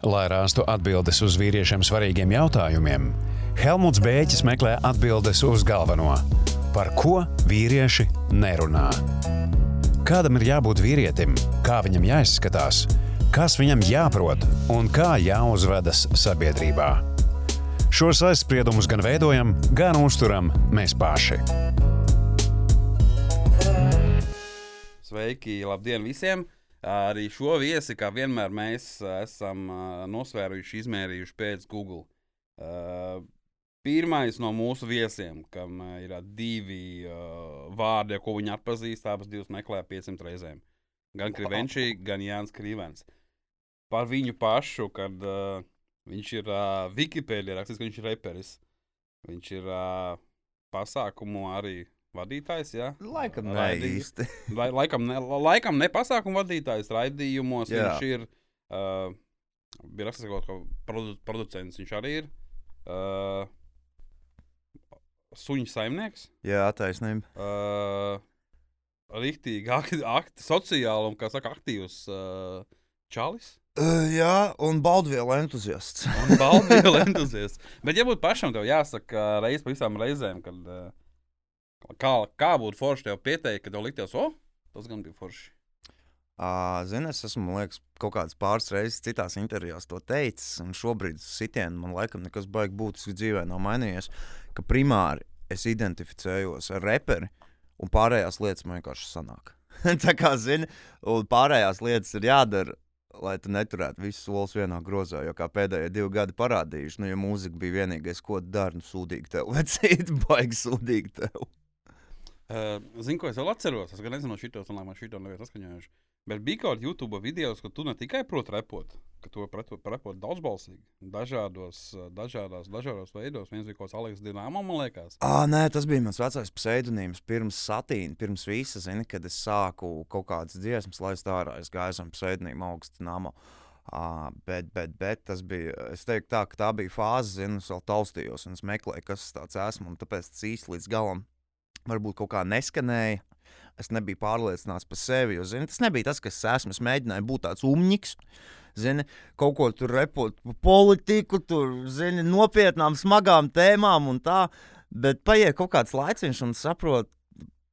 Lai rastu atbildes uz vīriešiem svarīgiem jautājumiem, Helmuts Bēķis meklē atbildes uz galveno - par ko vīrieši nerunā. Kādam ir jābūt vīrietim, kā viņam jāizskatās, kas viņam jāprot un kā jāuzvedas sabiedrībā. Šos aizspriedumus gan veidojam, gan uzturam mēs paši. Sveiki, labdien visiem! Arī šo viesi, kā vienmēr, mēs esam nosvēruši, izmērījuši pēc Google. Pirmais no mūsu viesiem, kam ir divi vārdi, ko viņi atpazīst, abas divas meklē 500 reizēm. Gan Krivenčī, gan Jānis Krīvens. Par viņu pašu, kad uh, viņš ir uh, Wikipēdijā rakstīts, ka viņš ir reperis. Viņš ir uh, pasākumu arī vadītājs. Ja? Laikam ne Raidī- īsti. Lai, laikam, ne, laikam ne pasākumu vadītājs raidījumos. Jā. Viņš ir. Uh, bija rakstīts, ka produ, producents viņš arī ir. Uh, suņu saimnieks. Jā, taisnība. Uh, Rīktīgi, akti, akti, sociāli un, kā saka, aktīvs uh, čalis. Uh, jā, un baudvielu entuziasts. Un baudīja entuziasts. Bet, ja būtu pašam tev jāsaka reizes pa visām reizēm, kad uh, kā, kā būtu forši tev pieteikt, kad tev liktos, o, tas gan bija forši. Uh, Zini, es esmu, liekas, kaut kādas pāris reizes citās intervijās to teicis, un šobrīd uz sitienu man laikam nekas baigi būtiski dzīvē nav mainījies, ka primāri es identificējos ar reperi, un pārējās lietas man vienkārši sanāk. Tā kā zini, un pārējās lietas ir jādara, lai tu neturētu visus solus vienā grozā, jo kā pēdējie divi gadi parādījuši, nu, ja mūzika bija vienīgais, ko dari, nu, sūdīgi tev, vecīt, baigi sūdīgi tev. Uh, Zinu, ko es vēl atceros. Es gan nezinu, no šitos, man šito nevienu saskaņojuši. Bet bija kaut kāda YouTube video, ka tu ne tikai proti repot, ka tu vari repot daudzbalsīgi, dažādos, dažādās, dažādos veidos. Viens bija kaut kāds Aleks Dīnāmo, man liekas. Ah, nē, tas bija mans vecais pseidonīms pirms satīna, pirms visa, zini, kad es sāku kaut kādas dziesmas laist ārā. Es gāju zem pseidonīma augstu namo. Uh, bet, bet, bet tas bija. Es teiktu, tā, tā bija fāze, zinu, es vēl taustījos un es meklēju, kas tas esmu. un Tāpēc tas īsti līdz galam varbūt kaut kā neskanēja. Es nebiju pārliecināts par sevi. Jo, zini, tas nebija tas, kas es esmu. Es mēģināju būt tāds umņiks. Zini, kaut ko tur repot par politiku, tur zini, nopietnām, smagām tēmām un tā. Bet paiet kaut kāds laiciņš un saprot,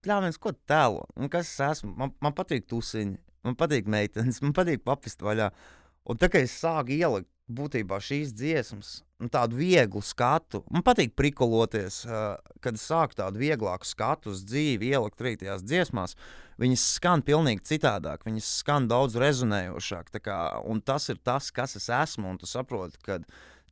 pļāviens, ko tēlo. Un kas es esmu? Man, man patīk tusiņi, man patīk meitenes, man patīk papist vaļā. Un tā kā es sāku ielikt būtībā šīs dziesmas, nu, tādu vieglu skatu, man patīk prikoloties, kad es sāku tādu vieglāku skatu uz dzīvi, ielikt arī tajās dziesmās. Viņas skan pilnīgi citādāk, viņas skan daudz rezonējošāk. Kā, tas ir tas, kas es esmu. Un tu saproti, ka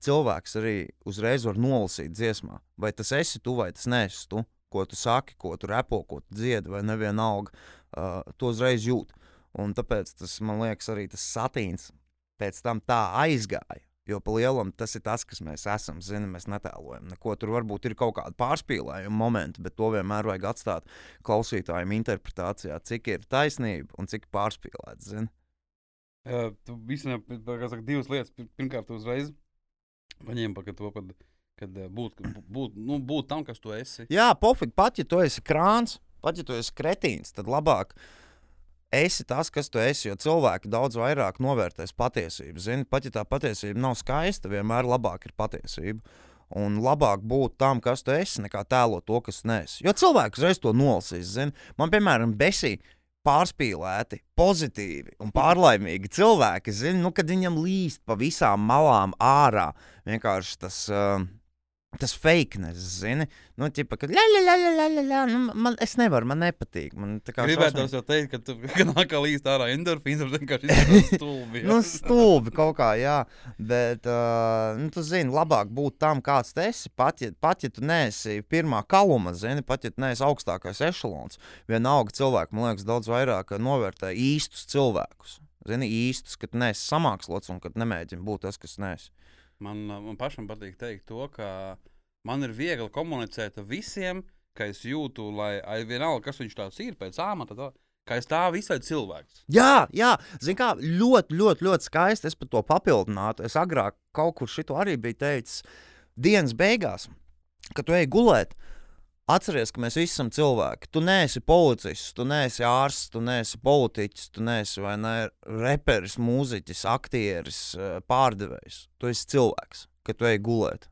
cilvēks arī uzreiz var nolasīt dziesmā, vai tas esi tu, vai tas neesi tu. Ko tu saki, ko tu repo, ko tu dziedi, vai nevienalga, uh, to uzreiz jūt. Un tāpēc tas, man liekas, arī tas satīns pēc tam tā aizgāja. Jo pa lielam tas ir tas, kas mēs esam. Zini, mēs netēlojam neko. Tur varbūt ir kaut kāda pārspīlējuma momenta, bet to vienmēr vajag atstāt klausītājiem interpretācijā, cik ir taisnība un cik pārspīlēts. Zini. Uh, tu īstenībā divas lietas. Pir- Pirmkārt, uzreiz paņēmi par to, kad, kad būt, būt, nu, būt tam, kas tu esi. Jā, pofīgi, pat ja tu esi krāns, pat ja tu esi kretīns, tad labāk esi tas, kas tu esi. Jo cilvēki daudz vairāk novērtēs patiesību. Zini, pat ja tā patiesība nav skaista, vienmēr labāk ir patiesība. Un labāk būt tam, kas tu esi, nekā tēlot to, kas nesi. Jo cilvēks uzreiz to nolasīs. Zini. Man, piemēram, besī pārspīlēti, pozitīvi un pārlaimīgi cilvēki, zini, nu, kad viņam līst pa visām malām ārā. Vienkārši tas. Uh, Tas fakeness, zini, nu, ķipa, ka, la, la, la, la, la, la, la, nu, man, es nevaru, man nepatīk. Man tā kā Gribētu jau teikt, ka tu ka nāk kā līdz ārā endorfīns, bet vienkārši stulbi. Nu, stulbi kaut kā, jā. Bet, uh, nu, tu zini, labāk būt tam, kāds tu esi. Pat ja, pat, ja tu neesi pirmā kaluma, zini, pat ja tu neesi augstākais ešalons, vienalga cilvēki, man liekas, daudz vairāk novērtē īstus cilvēkus. Zini, īstus, ka tu neesi samākslots un ka tu nemēģini būt tas, kas neesi. Man, uh, man pašam patīk teikt to, ka man ir viegli komunicēt ar visiem, ka es jūtu, lai ai vienalga, kas viņš tāds ir pēc āmata, tā, ka es tā visai cilvēks. Jā, jā, zini, kā ļoti, ļoti, ļoti skaisti. Es par to papildinātu. Es agrāk kaut kur šito arī biju teicis. Dienas beigās, kad tu ej gulēt, Atceries, ka mēs visi esam cilvēki. Tu neesi policists, tu neesi ārsts, tu neesi politiķis, tu neesi vai ne reperis, mūziķis, aktieris, eh, pārdevējs. Tu esi cilvēks, kad tu ej gulēt.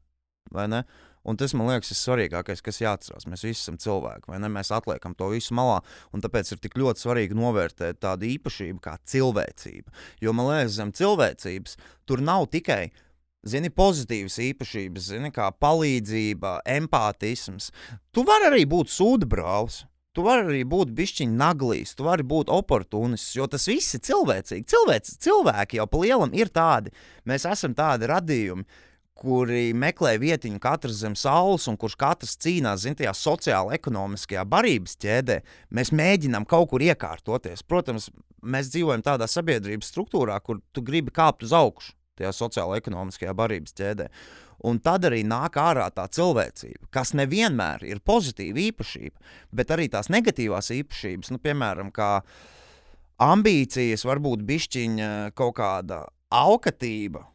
Un tas, man liekas, ir svarīgākais, kas jāatcerās. Mēs visi esam cilvēki, vai ne? Mēs atliekam to visu malā, un tāpēc ir tik ļoti svarīgi novērtēt tādu īpašību kā cilvēcība. Jo, man liekas, zem cilvēcības tur nav tikai zini, pozitīvas īpašības, zini, kā palīdzība, empātisms. Tu vari arī būt sūdabrālis. Tu vari arī būt bišķiņš naglīs, tu vari būt oportunists, jo tas viss ir cilvēcīgi. Cilvēci, cilvēki jau pa lielam ir tādi. Mēs esam tādi radījumi, kuri meklē vietiņu katrs zem saules, un kurš katrs cīnās zin, tajā sociālajā, ekonomiskajā barības ķēdē. Mēs mēģinām kaut kur iekārtoties. Protams, mēs dzīvojam tādā sabiedrības struktūrā, kur tu gribi kāpt uz augšu tajā sociālajā, barības ķēdē. Un tad arī nāk ārā tā cilvēcība, kas nevienmēr ir pozitīva īpašība, bet arī tās negatīvās īpašības, nu, piemēram, kā ambīcijas, varbūt bišķiņa kaut kāda aukatība,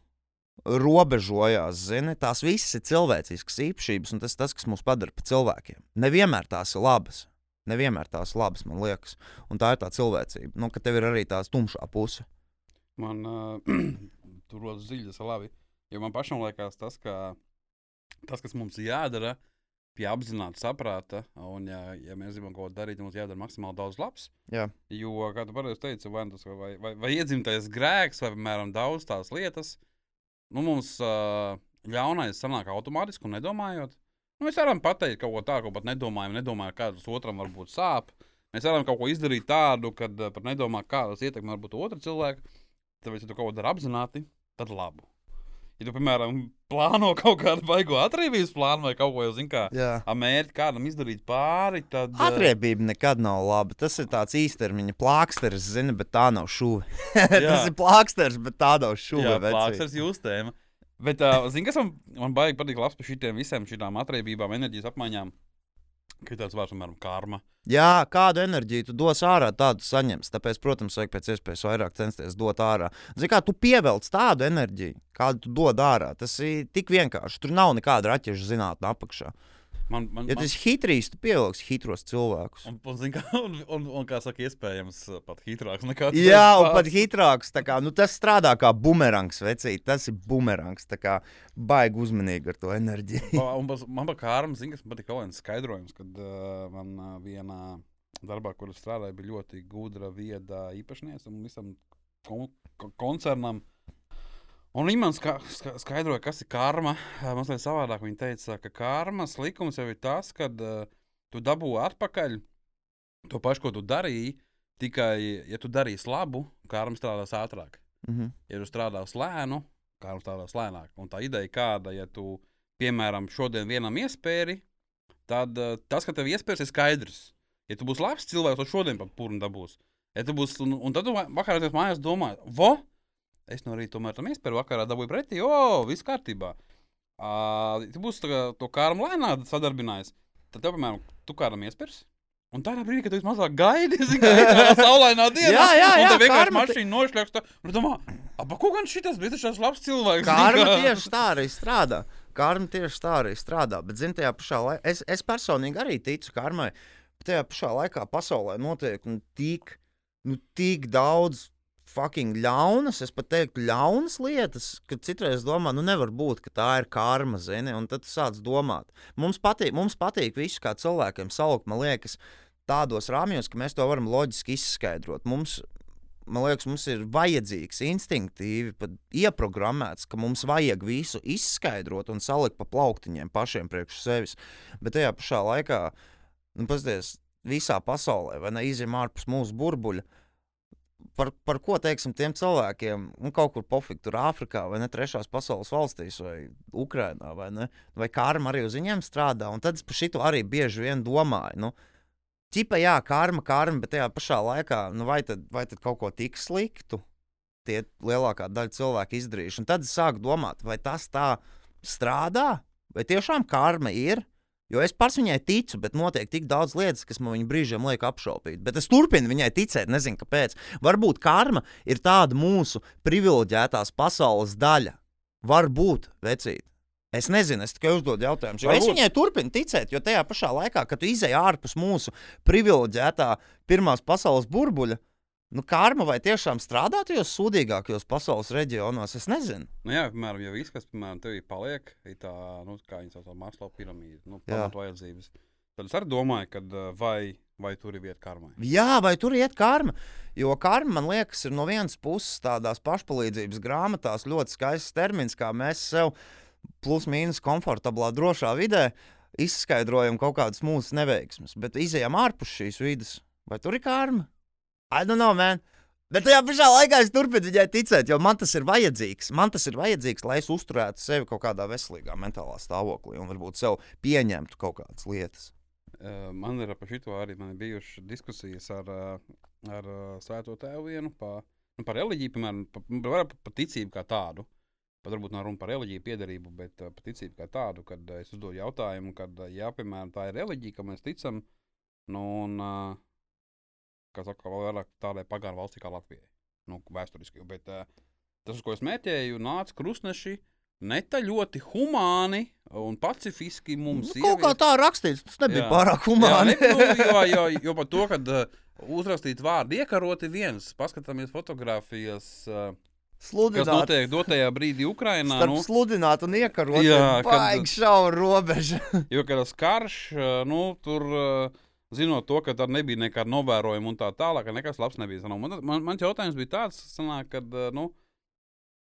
robežojās. Zini, tās visas ir cilvēciskas īpašības, un tas ir tas, kas mūs padara par cilvēkiem. Nevienmēr tās ir labas. Nevienmēr tās ir labas, man liekas. Un tā ir tā cilvēcība. Nu, ka tev ir arī tās tumšā puse. Man uh, tur rodas dziļas labi. Jo man pašam liekas, tas, ka tas, kas mums jādara, pie apzināta saprāta, un, ja, ja mēs gribam kaut ko darīt, mums jādara maksimāli daudz labs. Jā. Jo, kā tu pareizi teici, vai, tas, vai, vai, vai iedzimtais grēks, vai, piemēram, daudz tās lietas, nu, mums uh, ļaunais sanāk automātiski un nedomājot. Nu, mēs varam pateikt kaut ko tādu, ko pat nedomājam, nedomājam, kādas otram varbūt sāp. Mēs varam kaut ko izdarīt tādu, kad pat nedomājam, kādas ietekmes var būt otra cilvēka. Tāpēc, ja tu kaut ko dari apzināti, tad labu. Ja tu, piemēram, plāno kaut kādu baigo atriebības plānu vai kaut ko zini, kā Jā. mērķi kādam izdarīt pāri, tad. uh, Atriebība nekad nav laba. Tas ir tāds īstermiņa plāksteris, zini, bet tā nav šuva. Tas ir plāksteris, bet tā nav šuva. Jā, plāksnes jūs tēma. Bet, uh, zini, kas man, man baigi patīk labs par šitiem visiem šitām atriebībām, enerģijas apmaiņām? Ir tāds vārds, piemēram, karma. Jā, kādu enerģiju tu dos ārā, tādu saņemsi. Tāpēc, protams, vajag pēc iespējas vairāk censties dot ārā. Zini, kā tu pievelc tādu enerģiju, kādu tu dod ārā. Tas ir tik vienkārši. Tur nav nekāda raķešu zinātnē apakšā. Man, man, Ja man, tas ir hitrīs, tu pievilksi hitros cilvēkus. un, un, kā, un, un, un, kā saka, iespējams, uh, pat hitrāks nekā tu Jā, un pat hitrāks. Kā, nu, tas strādā kā bumerangs, vecīt. Tas ir bumerangs. Kā, baigi uzmanīgi ar to enerģiju. Un pas- Man patīk, kā zina, kas man patīk kaut kāds skaidrojums, kad uh, man uh, vienā darbā, kur strādāju, bija ļoti gudra, vieda īpašniece un visam kon ko- koncernam. Un viņi man ska ska skaidroja, kas ir karma. Mazliet savādāk viņa teica, ka karmas likums jau ir tas, ka uh, tu dabū atpakaļ to pašu, ko tu darīji. Tikai, ja tu darīsi labu, karma strādās ātrāk. Mhm. Ja tu strādās lēnu, karma strādās lēnāk. Un tā ideja kāda, ja tu, piemēram, šodien vienam iespēri, tad uh, tas, ka tev iespējas, ir skaidrs. Ja tu būsi labs cilvēks, tad šodien pat pūnu dabūs. Ja tu būsi, un, un tad tu va- vakarā mājās domā, vo, es no rīta tomēr tam iespēju, vakarā dabūju pretī, o, viss kārtībā. Uh, tu būsi tā kā to kārmu lēnāk sadarbinājis, tad tev, piemēram, tu kādam iespējas. Un tā ir brīdī, kad tu mazāk gaidi, zini, kā tā saulainā diena. Jā, jā, jā, tev vienkārši karma mašīna nošļaksta. Un domā, ap ko gan šis bija tas labs cilvēks? Karma kā- tieši tā arī strādā. Karma tieši tā arī strādā. Bet, zini, tajā pašā laikā es, es personīgi arī ticu karmai. Bet tajā pašā laikā pasaulē notiek nu, tik, nu, tik daudz fucking ļaunas, es pat teiktu, ļaunas lietas, ka citreiz domā, nu nevar būt, ka tā ir karma, zini, un tad sāc domāt. Mums patīk, mums patīk visu kā cilvēkiem salikt, man liekas, tādos rāmjos, ka mēs to varam loģiski izskaidrot. Mums, man liekas, mums ir vajadzīgs, instinktīvi ieprogrammēts, ka mums vajag visu izskaidrot un salikt pa plauktiņiem pašiem priekš sevis. Bet tajā pašā laikā, nu, paskatieties, visā pasaulē, vai ne izjām ārpus mūsu burbuļa. Par, par ko teiksim tiem cilvēkiem, nu, kaut kur pofīgi tur Āfrikā, vai ne trešās pasaules valstīs, vai Ukrajinā, vai ne? Vai karma arī uz viņiem strādā, un tad es par šito arī bieži vien domāju. Nu, Čipa, jā, karma, karma, bet tajā pašā laikā, nu, vai, tad, vai tad kaut ko tik sliktu tie lielākā daļa cilvēku izdarījuši? Un tad es sāku domāt, vai tas tā strādā, vai tiešām karma ir. Jo es pats viņai ticu, bet notiek tik daudz lietas, kas man viņa brīžiem liek apšaubīt. Bet es turpinu viņai ticēt, nezinu kāpēc. Varbūt karma ir tāda mūsu privileģētās pasaules daļa. Varbūt, vecīt. Es nezinu, es tikai uzdodu jautājumu. Es viņai turpinu ticēt, jo tajā pašā laikā, kad tu izēj ārpus mūsu privileģētā Pirmās pasaules burbuļa, nu, karma vai tiešām strādā tajos sūdīgākajos pasaules reģionos, es nezinu. Nu, jā, piemēram, ja viss, kas piemēram, tev paliek, ir tā, nu, kā viņi sauc, par Maslow piramīdu, nu, Jā. pamat vajadzības. Tad es arī domāju, ka vai, vai tur ir vieta karmai. Jā, vai tur iet karma? Jo karma, man liekas, ir no vienas puses tādās pašpalīdzības grāmatās ļoti skaists termins, kā mēs sev plus-mínus komfortablā, drošā vidē izskaidrojam kaut kādas mūsu neveiksmes. Bet izējām ārpus šīs vidas, vai tur ir karma? I don't know, man. Bet tajā pašā laikā es turpinu viņai ticēt, jo man tas ir vajadzīgs. Man tas ir vajadzīgs, lai es uzturētu sevi kaut kādā veselīgā mentālā stāvoklī un varbūt sev pieņemtu kaut kādas lietas. Man ir par šo arī bijušas diskusijas ar, ar Svēto Tēvu vienu pa, nu, par reliģiju, piemēram, par, par, par ticību kā tādu. Pat varbūt nav runa par reliģiju piedarību, bet par ticību kā tādu, kad es uzdodu jautājumu, kad, ja, piemēram, tā ir reliģija, kam mēs ticam, nu, un, uh, kā saka, vēl vairāk tādai pagānu valstī kā Latvijai, nu, vēsturiski. Bet uh, tas, uz ko es mēķēju, nāca krustneši, neta ļoti humāni un pacifiski mums Nu, kaut kā tā rakstīts, tas nebija Jā. pārāk humāni. Jā, ne, nu, jo, jo, jo par to, ka uh, uzrakstīt vārdu iekaroti viens, paskatāmies fotografijas, uh, kas Sludināt, notiek dotajā brīdī Ukrainā. starp Nu, sludināt un iekarot. Jā, kad- baigi šaura robeža. jo, kad tas karš, nu, tur, uh, zinot to, ka tur nebija nekāda novērojuma un tā tālāk, ka nekas labs nebija. Sanāk, Man, man, mans jautājums bija tāds, sanāk, kad, uh, nu,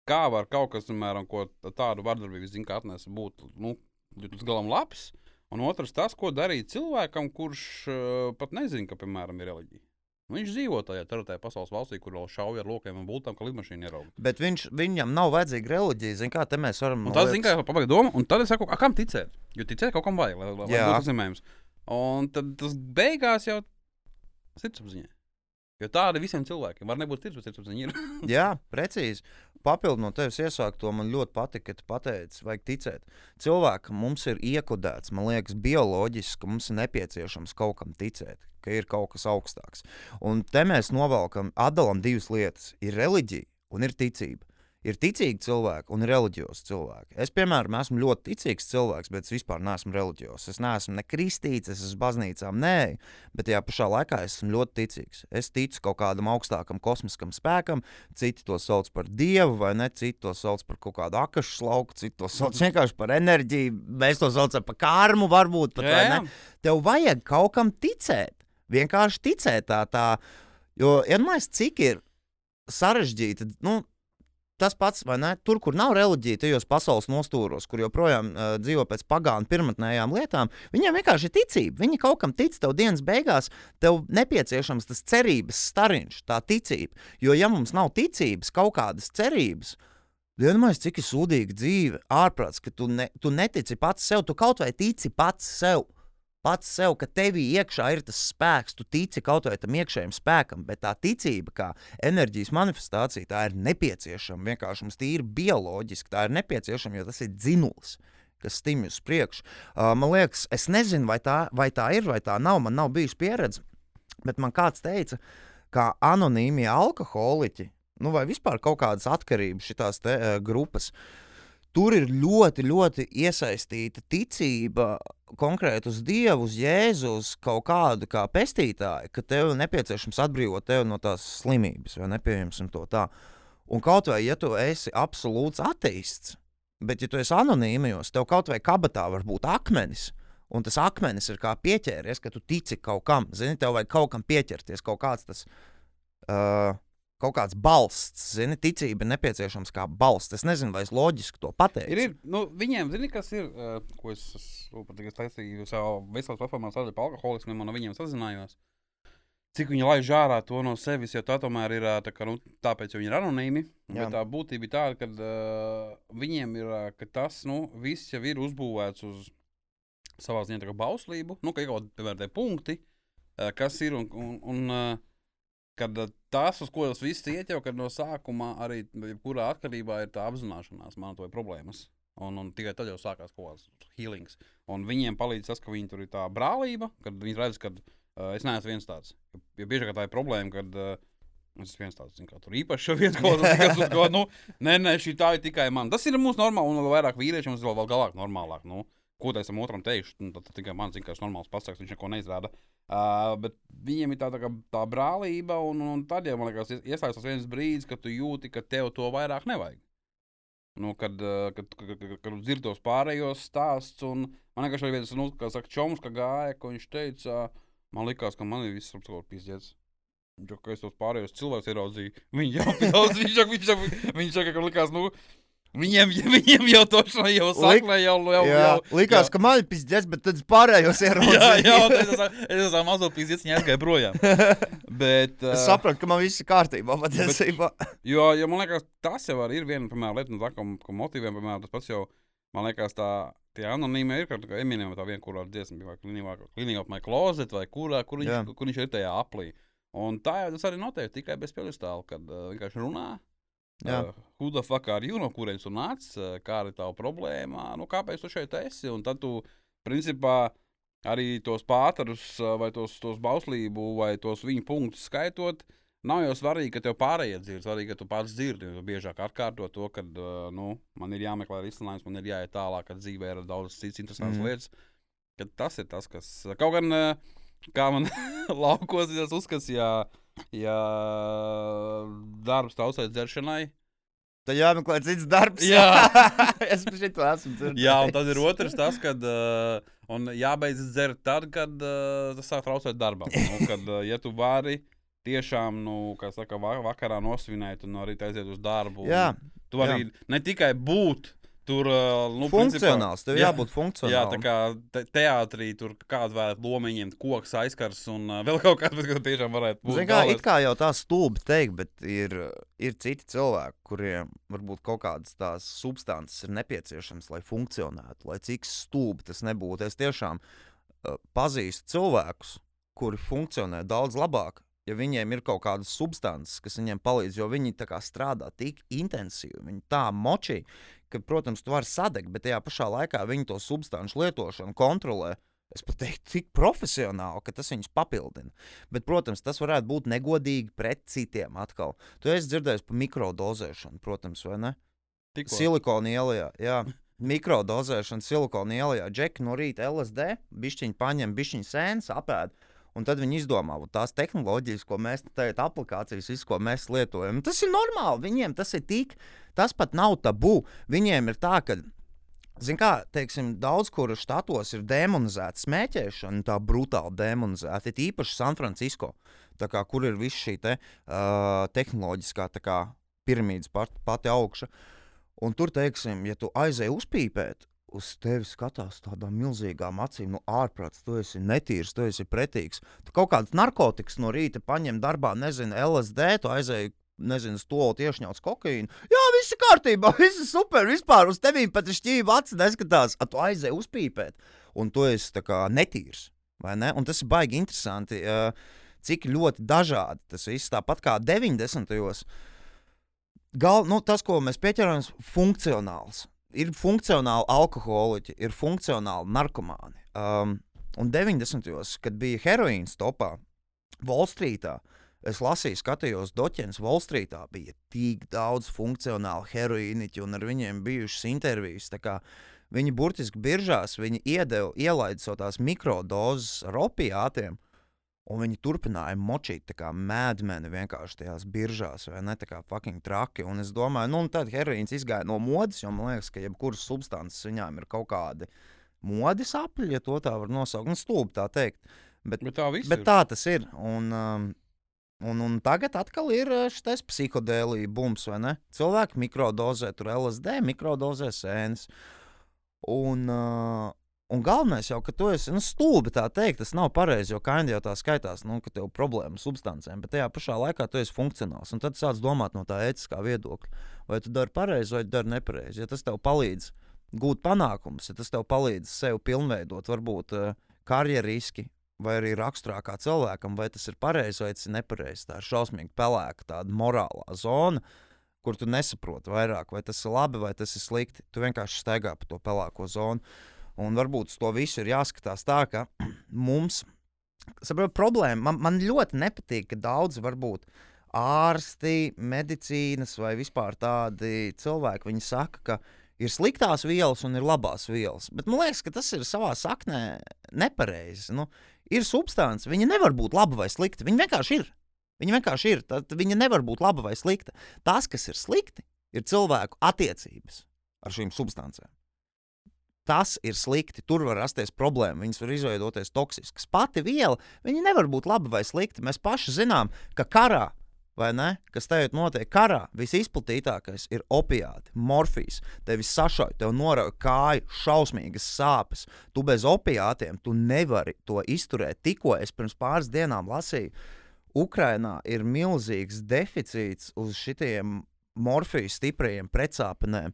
kā var kaut kas, piemēram, ko tādu vardarbību, zin, kā atnesa, būt, nu, līdz galam labs. Un otrs, tas, ko darīt cilvēkam, kurš uh, pat nezina, ka, piemēram, ir reliģija. Viņš dzīvo tajā teritorijā, pasaules valstī, kur vēl šauja ar lokiem un būtām, ka lidmašīna ierauga. Bet viņš, viņam nav vajadzīga reliģija. Zin, kā te mēs varam. Un tas, zināmā mērā, pabeigts doma, un tad es saku, kam ticēt? Jo ticēt kaut kam vajag, lai, lai, būtu uzņēmējums. Un tad tas beigās jau sirdsapziņā. Jo tāda visiem cilvēkiem var nebūt sirds, bet sirdsapziņa ir. Jā, precīzi. Papildu no tevis iesākt to man ļoti patika, ka tu pateici, vajag ticēt. Cilvēkam mums ir iekodēts, man liekas, bioloģiski, ka mums ir nepieciešams kaut kam ticēt, ka ir kaut kas augstāks. Un te mēs novelkam, atdalām divas lietas. Ir reliģija un ir ticība. Ir ticīgi cilvēki un reliģiozi cilvēki. Es, piemēram, esmu ļoti ticīgs cilvēks, bet es vispār neesmu reliģiozs. Es neesmu ne kristīts, es esmu baznīcām, nē, bet tajā pašā laikā es esmu ļoti ticīgs. Es ticu kaut kādam augstākam kosmiskam spēkam, citi to sauc par dievu, vai ne? Citi to sauc par kaut kādu akašu slauku, citi to sauc vienkārši par enerģiju. Mēs to saucam par kārmu, varbūt pat. vai ne? Tev vajag kaut kam ticēt. Vienkārši ticēt tā, tā. Jo iedomājieties, cik ir sarežģīti. Nu, Tas pats, vai ne? Tur, kur nav reliģija, tajos pasaules nostūros, kur joprojām uh, dzīvo pēc pagānu pirmotnējām lietām, viņiem vienkārši ir ticība. Viņi kaut kam tic, tev dienas beigās, tev nepieciešams tas cerības stariņš, tā ticība. Jo, ja mums nav ticības, kaut kādas cerības, Vienmēr cik ir sūdīga dzīve, ārprāts, ka tu, ne, tu netici pats sev, tu kaut vai tici pats sev. Pats sev, ka tevī iekšā ir tas spēks, tu tici kaut vai tam iekšējam spēkam, bet tā ticība, kā enerģijas manifestācija, tā ir nepieciešama. Vienkārši mums tīri bioloģiski tā ir nepieciešama, jo tas ir dzinulis, kas stimulē uz priekšu. Uh, man liekas, es nezinu, vai tā, vai tā ir vai tā nav. Man nav bijusi pieredze, bet man kāds teica, ka anonīmie alkoholiķi, nu vai vispār kaut kādas atkarības šīs uh, grupas. Tur ir ļoti, ļoti iesaistīta ticība konkrēti uz Dievu, uz Jēzu, uz kaut kādu kā pestītāju, ka tev nepieciešams atbrīvot tevi no tās slimības, vai nepieņemsim to tā. Un kaut vai, ja tu esi absolūts ateists, bet ja tu esi anonīmijos, tev kaut vai kabatā var būt akmenis. Un tas akmenis ir kā pieķēries, ka tu tici kaut kam. Zini, tev vajag kaut kam pieķerties, kaut kāds tas. Uh, kaut kāds balsts, zini, ticība ir nepieciešams kā balsts. Es nezinu, vai es loģiski to pateicu. Ir, ir nu, viņiem, zini, kas ir, uh, ko es, tikai taisīju savā veselības platformā, sādīt par alkoholismu, un no viņiem sazinājos. Cik viņi laiž ārā to no sevis, jo tā tomēr ir, ā, tā kā, nu, tāpēc, viņi ir anonīmi. Bet tā būtība ir tāda, ka uh, viņiem ir, ka tas, nu, viss jau ir uzbūvēts uz savā ziņā bauslību, nu, ka ir kaut kādi, piemēram, tie punkti, uh, kas ir, un, un, un uh, kad ā, tas, uz ko tas viss iet, jau no sākuma arī, jebkurā atkarībā ir tā apzināšanās, man to ir problēmas. Un, un tikai tad jau sākās kaut kāds healings. Un viņiem palīdz tas, ka viņi tur ir tā brālība, kad viņi redz, ka uh, es neesmu viens tāds. Jo, jo biežāk tā ir problēma, kad uh, Es esmu viens tāds, kā tur īpašs viens kaut kas tāds, nu, nē, nē, šī tā ir tikai man. Tas ir mūsu normāli, un vēl vairāk vīrieši mums vēl, vēl galāk normālāk. Nu, ko esam otram teikuši, nu, tad, tikai man zina, ka tas normāls pasaks, viņš neko neizrāda. Uh, bet viņiem ir tā, tā, tā brālība, un, un tad, ja man liekas, ies- iesaistās viens brīdis, kad tu jūti, ka tev to vairāk nevajag. Nu, kad, kad, kad, kad, kad dzird tos pārējos stāstus, un man vienkārši ir viens, nu, saka, čoms, ka gāja, ko viņš teica, man likās, ka man ir viss pizdiets. Viņš jau, ka es tos pārējos cilvēkus ieraudzīju, viņi jau daudz, viņš jau, viņš jau, viņš jau, ka likās, nu, viņiem, viņiem jau to šai jau saklē, jau, jau, Jā, jau. likās, jā. ka man ir pizdzēs, bet tad pārējos Jā, ieraudzīju. jā, un es esmu- es mazo pīzdīts, viņa aizgāja projām. Bet, Es uh, sapratu, ka man viss ir kārtībā patiesībā. jo, jo man liekas, tas jau ir viena piemēram, lieta, nu, tā, ko, ko motivē, piemēram, tas pats jau, man liekas, tā, tie anonīmi ir, kā Eminem, tā viena, kurā dziesma bija, vai Cleaning- up my closet, vai kurā, kur viņš, Jā. kur viņš ir tajā aplī. Un tā jau tas arī notiek tikai bez piedestāla, kad uh, vienkārši runā. Jā. Uh, who the fuck are you, no kurienes tu nāc, uh, kāda ir tava problēma, nu, kāpēc tu šeit esi? Un tad tu, principā, arī tos pāterus, uh, vai tos, tos bauslību, vai tos viņu punktus skaitot, nav jau svarīgi, ka tev pārējie dzird, svarīgi, ka tu pats dzirdi. Jo biežāk atkārto to, ka nu, man ir jāmeklē risinājums, man ir jāiet tālāk, kad dzīvē ir daudz citas interesantas mm. lietas. Kad tas ir tas, kas. Kaut gan, kā man laukos, tas uzskats, ja, ja darbs tautsai dzeršanai, Tad jāmeklē cits darbs. Jā. es šito esmu dzirdējis. Jā, un tad ir otrs tas, kad uh, un jābeidz dzert tad, kad uh, tas sāk traucēt darbam. Nu, kad, uh, ja tu vari tiešām, nu, kā saka, va vakarā nosvinēt un arī aiziet uz darbu. un Jā, Tu vari ne tikai būt tur, uh, nu, funkcionāls. Tev jā. jābūt Jā, funkcionālam. tā kā te teātrī tur kāda vēl loma ņemt, koks aizkars un uh, vēl kaut kas, kas tiešām varētu būt. Zini, kā, galvenais. it kā jau tā stulbi teikt, bet ir, ir citi cilvēki, kuriem varbūt kaut kādas tās substances ir nepieciešamas, lai funkcionētu, lai cik stulbi tas nebūtu. Es tiešām uh, pazīstu cilvēkus, kuri funkcionē daudz labāk. Ja viņiem ir kaut kādas substances, kas viņiem palīdz, jo viņi strādā tik intensīvi, viņi tā močī, ka, protams, tu vari sadegt, bet tajā pašā laikā viņi to substanču lietošanu kontrolē. Es pat teiktu, tik profesionāli, ka tas viņus papildina. Bet, protams, tas varētu būt negodīgi pret citiem atkal. Tu esi dzirdējis par mikrodozēšanu, protams, vai ne? Tikko. Silikona ielā, jā. Mikrodozēšana silikona ielā. Džeki no rīta LSD, bišķiņi paņem, bišķiņi sēnes, apēd. Un tad viņi izdomā "Vat tās tehnoloģijas, ko mēs tagad, aplikācijas, visu, ko mēs lietojam. Tas ir normāli. Viņiem tas ir tik, tas pat nav tabū. Viņiem ir tā, ka Ziniet, kā teiksim, daudz kur štatos ir demonizēta smēķēšana, tā brutāli demonizēta. Ir īpaši San Francisco, tā kā, kur ir viss šī te, uh, tehnoloģiskā kā, piramīdas pat, pati augša. Un tur, teiksim, ja tu aizēji uzpīpēt, uz tevi skatās tādām milzīgām acīm, no ārprāts, tu esi netīrs, tu esi pretīgs. Tu kaut kādas narkotikas no rīta paņem darbā, nezinu, LSD, tu aizēji. Nezinu, stūlī iešņauts kokaīnu. Jā, viss ir kārtībā, viss ir super. Vispār uz tevi pat ir šķīva acis, neskatās. A, tu aizēji uzpīpēt, un tu esi kā netīrs. Ne? Un tas ir baigi interesanti, cik ļoti dažādi tas viss. Tāpat kā 90. gados, Gal, nu, tas, ko mēs pieķeramies, ir funkcionāls. Ir funkcionāli alkoholiķi, ir funkcionāli narkomāni. Um, un 90. gados, kad bija heroīns topā, Volstrītā, es lasīju, skatījos, Doķens Volstrītā bija tik daudz funkcionālu heroīniķu, un ar viņiem bijušas intervijas. Viņi burtiski biržās, viņi iedeva, ielaida savu tās mikrodozes ar opiātiem, Un viņi turpināja močīt, kā mēdmeni vienkārši tajās biržās, vai ne? Tā kā fucking traki. Un es domāju, nu, tad heroīns izgāja no modes, jo man liekas, ka jebkuras substances viņām ir kaut kādi modes apli, ja to tā var nosaukt. Nu, stulbi tā teikt. Bet, Bet tā bet ir. tā tas ir. Un, um, un, un tagad atkal ir uh, šis psihodēlija bums, vai ne? Cilvēki mikrodozē, tur LSD, mikrodozē sēnes. Un, uh, un galvenais jau, ka tu esi nu, stulbi tā teikt, tas nav pareizi, jo kaini jau tā skaitās, nu, ka tev ir problēma ar substancēm, bet tajā pašā laikā tu esi funkcionāls. Un tad sāc domāt no tā ētiskā viedokļa, vai tu dari pareizi vai dari nepareizi. Ja tas tev palīdz gūt panākumus, ja tas tev palīdz sevi pilnveidot, varbūt uh, karjeriski. Vai arī raksturā kā cilvēkam, vai tas ir pareizi vai tas ir nepareizi. Tā ir šausmīgi pelēka, tāda morālā zona, kur tu nesaproti vairāk, vai tas ir labi vai tas ir slikti. Tu vienkārši staigā pa to pelēko zonu. Un varbūt uz to visu ir jāskatās tā, ka mums saprot, problēma, man, man ļoti nepatīk, ka daudzi varbūt ārsti, medicīnas vai vispār tādi cilvēki, viņi saka, ka ir sliktās vielas un ir labās vielas. Bet man liekas, ka tas ir savā saknē nepareizi. Nu, ir substance, viņa nevar būt laba vai slikta. Viņa vienkārši ir. Viņa vienkārši ir. Tad viņa nevar būt laba vai slikta. Tas, kas ir slikti, ir cilvēku attiecības ar šīm substancēm. Tas ir slikti. Tur var rasties problēma. Viņas var izveidoties toksiskas. Pati viela, viņa nevar būt laba vai slikta. Mēs paši zinām, ka karā vai ne? Kas tagad notiek karā, visizplatītākais ir opiāti, morfijas. Tevi sašauj, tev norauj kāju, šausmīgas sāpes. Tu bez opiātiem tu nevari to izturēt. Tikko es pirms pāris dienām lasīju, Ukrainā ir milzīgs deficīts uz šitiem morfiju stiprajiem pretsāpenēm.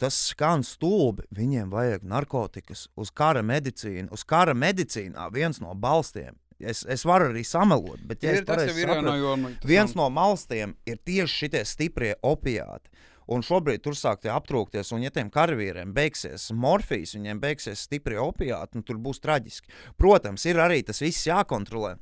Tas skan stulbi. Viņiem vajag narkotikas, uz kara medicīnu. Uz kara medicīnā viens no balstiem Es, es varu arī samelot, bet ja Ir, tas jau ir no joma. viens no malstiem ir tieši šie stiprie opiāti. Un šobrīd tur sāk tie aptrūkties, un ja tiem karavīriem beigsies morfijas, viņiem beigsies stipri opiāti, nu, tur būs traģiski. Protams, ir arī tas viss jākontrolē.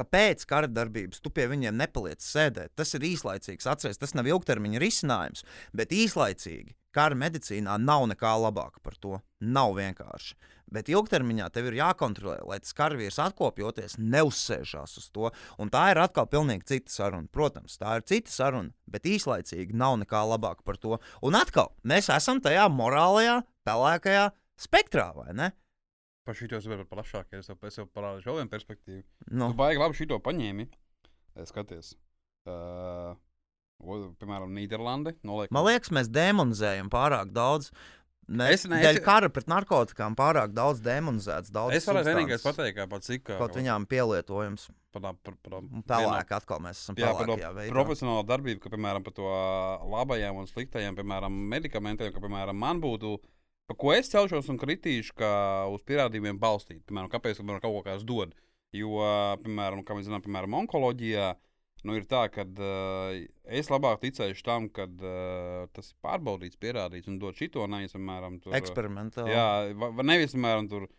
Ka pēc kara darbības tu pie viņiem nepaliec sēdēt. Tas ir īslaicīgs, atcerieties, tas nav ilgtermiņa risinājums, bet īslaicīgi kara medicīnā nav nekā labāka par to. Nav vienkārši. Bet ilgtermiņā tev ir jākontrolē, lai tas karavīrs atkopjoties, neuzsēžās uz to. Un tā ir atkal pilnīgi cita saruna. Protams, tā ir cita saruna, bet īslaicīgi nav nekā labāka par to. Un atkal mēs esam tajā morālajā, pelēkajā spektrā, vai ne? Par šito es varu plašāk, es jau, es jau parādīšu vēl vienu perspektīvu. Nu, Tu baigi labi šito paņēmi. Es skaties. Uh, piemēram, Nīderlande. Noliek, man liekas, mēs demonizējam pārāk daudz. Mēs ne- dēļ es- kara pret narkotikām pārāk daudz demonizēts. Daudz es varu vienīgais pateikt, kā pat cik. Kaut viņām pielietojums. par, tā- par, par, Un Pelēk atkal mēs esam veidā. profesionālo darbību, ka, piemēram, par to labajiem un sliktajiem, piemēram, medikamentiem, ka, piemēram, man būtu, pa ko es celšos un kritīšu, ka uz pierādījumiem balstīt, piemēram, kāpēc piemēram, kaut kāds dod. Jo, piemēram, kā mēs zinām, piemēram, onkoloģijā, nu, ir tā, ka uh, es labāk ticēšu tam, ka uh, tas ir pārbaudīts, pierādīts un dod šito, nevis, piemēram, ā, Eksperimentāli. Jā, va, va nevis, piemēram, tur.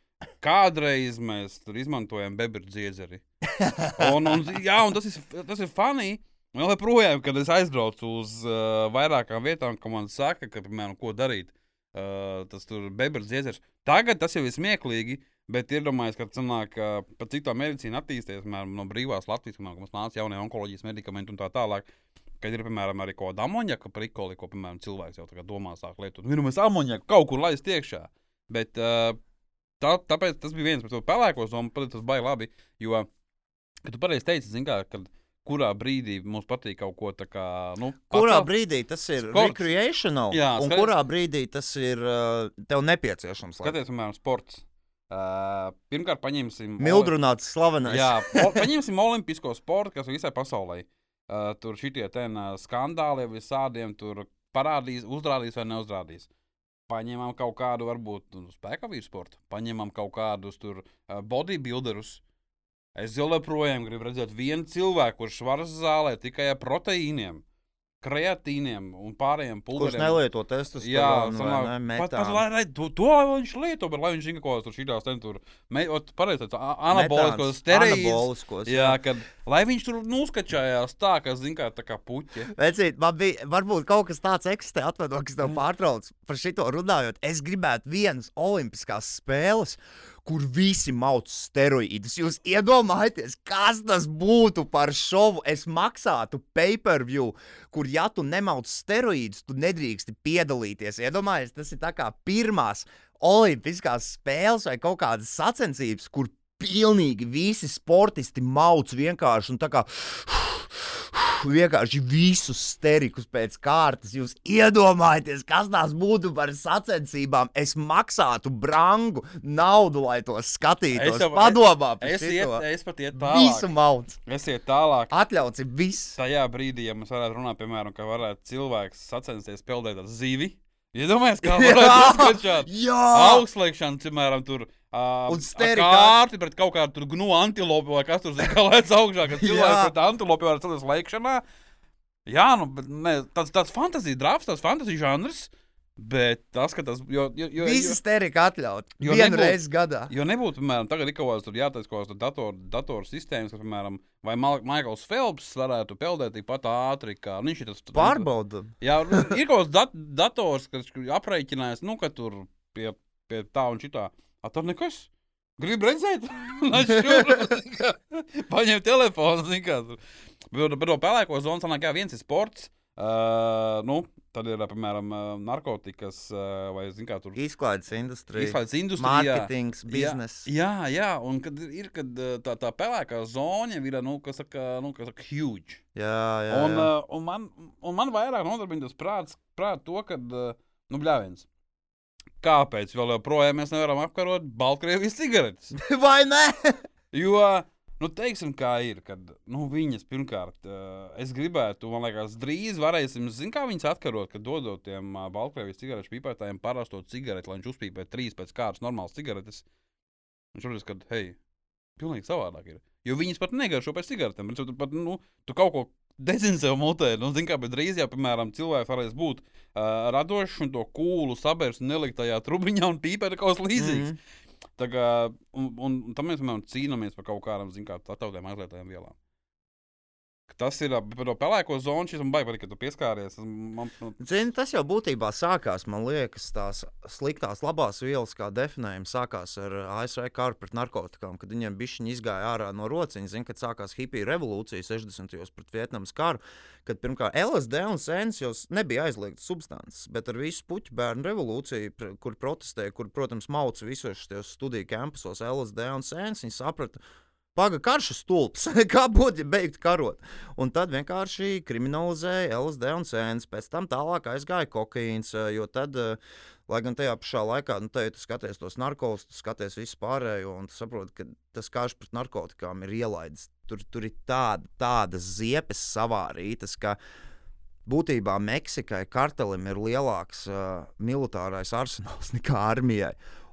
Kādreiz mēs tur izmantojam bebru dziedzeri. Un, un, jā, un tas ir, tas ir funny. Un vēl joprojām, kad es aizbraucu uz uh, vairākām vietām, ka man saka, ka, piemēram, ko darīt, uh, tas tur bebras dziedzers. Tagad tas jau ir smieklīgi, bet iedomājieties, ka sanāk, uh, pat cik tā medicīna attīstīsies, piemēram, no brīvās Latvijas, kad mums nāca jaunie onkoloģijas medikamenti un tā tālāk. Kad ir, piemēram, arī kaut kāda amonjaka prikoli, ko, piemēram, cilvēks jau tagad domā sāk lietot. Nu, mēs amonjaku kaut kur laist iekšā. Bet uh, tā, tāpēc tas bija viens no tiem pelēkos, un man tas baigi labi. Jo, kad tu pareizi teici, zin kā, kad kurā brīdī mums patīk kaut ko tādu, nu, Kurā pacelt. brīdī tas ir Sports. recreational, Jā, un skaties- kurā brīdī tas ir uh, tev nepieciešams? lai- Skaties, piemēram, sports. Uh, pirmkārt, paņemsim. Mildrunāts slavenais. Jā, paņemsim olimpisko sportu, kas ir visai pasaulē. Uh, tur šitie ten, uh, skandāli visādiem tur parādīs, uzrādīs vai neuzrādīs. Paņemam kaut kādu, varbūt, nu, spēka vīru sportu, paņemam kaut kādus tur uh, bodybuilderus. Es joprojām gribu redzēt vienu cilvēku, kurš varas zālē tikai ar proteīniem, kreatīniem un pārējiem Kurš pulveriem. nelieto Jā, testosteronu vai sanāk, ne, pat, pat, lai, lai, to, to lai viņš lieto, bet lai viņš zina, ko tur šīs ten tur pareizi tā anaboliskos anaboliskos, Jā, kad, lai viņš tur nuskačājās tā, ka zina, kā, tā kā puķi. Vecīt, man bija, varbūt kaut kas tāds eksistē, atvainojiet, kas tev pārtrauc par šito runājot. Es gribētu vienas olimpiskās spēles, kur visi mauc steroīdus. Jūs iedomājieties, kas tas būtu par šovu. Es maksātu pay-per-view, kur, ja tu nemauc steroīdus, tu nedrīksti piedalīties. Iedomājieties, tas ir tā kā pirmās olimpiskās spēles vai kaut kādas sacensības, kur pilnīgi visi sportisti mauc vienkārši un tā kā vienkārši visus sterikus pēc kārtas. Jūs iedomājaties, kas tās būtu par sacensībām. Es maksātu brangu naudu, lai to skatītos. Es jau- Padomā par Es, iet, es pat iet Visu tālāk. mauc. Es iet tālāk. Atļauts ir viss. Tajā brīdī, ja mēs varētu runāt, piemēram, ka varētu cilvēks sacensties peldēt ar zivi. Iedomājieties, kā varētu uzskačāt. Jā! Augstslēgšana, piemēram, tur. Uh, Un sterika- kārti pret kaut kādu tur gnu antilopu vai kas tur zina, lēc augšā, kad cilvēks Jā. pret antilopu var celties lēkšanā. Jā, nu, bet ne, tāds, tāds fantasija drafts, tāds fantasija žanrs. Bet tas, ka tas. Jo, jo, jo, Visi sterika atļaut. jo Vienu nebūtu- reizi gadā. Jo nebūtu, piemēram, tagad ir kaut tur jātaisa kaut kāds dator, datorsistēmas, kas, piemēram, vai Maikls Phelps varētu peldēt tikpat ātri, kā nu, viņš ir tas. Pārbaudam. Jā, nu, ir kaut kāds dat dators, kas aprēķinājis, nu, ka tur pie, pie tā un šitā. A, tur nekas. Gribu redzēt, paņem telefonu. zini kā tur. Bet par to pelēko zonu sanāk, jā, viens ir sports. Uh, nu, tad ir, piemēram, narkotikas vai, zini, kā tur Izklaides industrija. izslēdz industrijā. Mārketings, biznesa. Jā, jā, un kad ir, kad tā, tā pelēkā zona ir, nu, kas saka, nu, kas saka huge. Jā, jā. Un, jā. uh, un, man, un man vairāk nodarbina tas prāts, prāt to, ka, nu, bļāviens. Kāpēc vēl joprojām mēs nevaram apkarot Baltkrievijas cigaretes? Vai ne? Jo, nu, teiksim, kā ir, kad nu, viņas pirmkārt, uh, es gribētu, man liekas, drīz varēsim, zinām, kā viņas atkarot, kad dodot tiem uh, Baltkrievijas cigaretes pīpētājiem parasto cigareti, lai viņš uzpīpē trīs pēc kārtas normālas cigaretes. Viņš saprot, ka, hei, pilnīgi savādāk ir. Jo viņas pat negaršo pēc cigaretēm. Tu, pat, nu, tu kaut ko dedzini sev mutē. Nu, zin, kā, bet drīz jau, piemēram, cilvēks varēs būt uh, radošs un to kūlu sabērs un nelikt tajā trubiņā un pīpēt kaut kas līdzīgs. Mhm. Tā kā, un, un, un tam mēs piemēram, cīnāmies par kaut kādām zin, kā, tautiem aizlietotām vielām. Ka Tas ir par to pelēko zonu, šis man baigi, ka tu pieskāries. Man, Zini, tas jau būtībā sākās, man liekas, tās sliktās, labās vielas, kā definējums, sākās ar ASV karu pret narkotikām, kad viņiem bija izgāja ārā no rociņa. Zini, kad sākās hipija revolūcija 60. gados pret Vietnamas karu, kad pirmkārt LSD un sēnes jau nebija aizliegtas substances, bet ar visu puķu bērnu revolūciju, kur protestēja, kur, protams, mauca visos šajos studiju kampusos LSD un sēnes, viņi saprata. Paga karš ir stulbs. Kā būtu, ja beigtu karot? Un tad vienkārši kriminalizēja LSD un sēnes. Pēc tam tālāk aizgāja kokaīns. eh, Jo tad, eh, lai gan tajā pašā laikā, nu, te, tu skaties tos narkotikas, tu skaties visu pārējo, un tu saproti, ka tas karš pret narkotikām ir ielaidis. Tur, tur ir tāda, tādas ziepes savārītas, ka būtībā Meksikai kartelim ir lielāks uh, militārais arsenāls nekā armijai.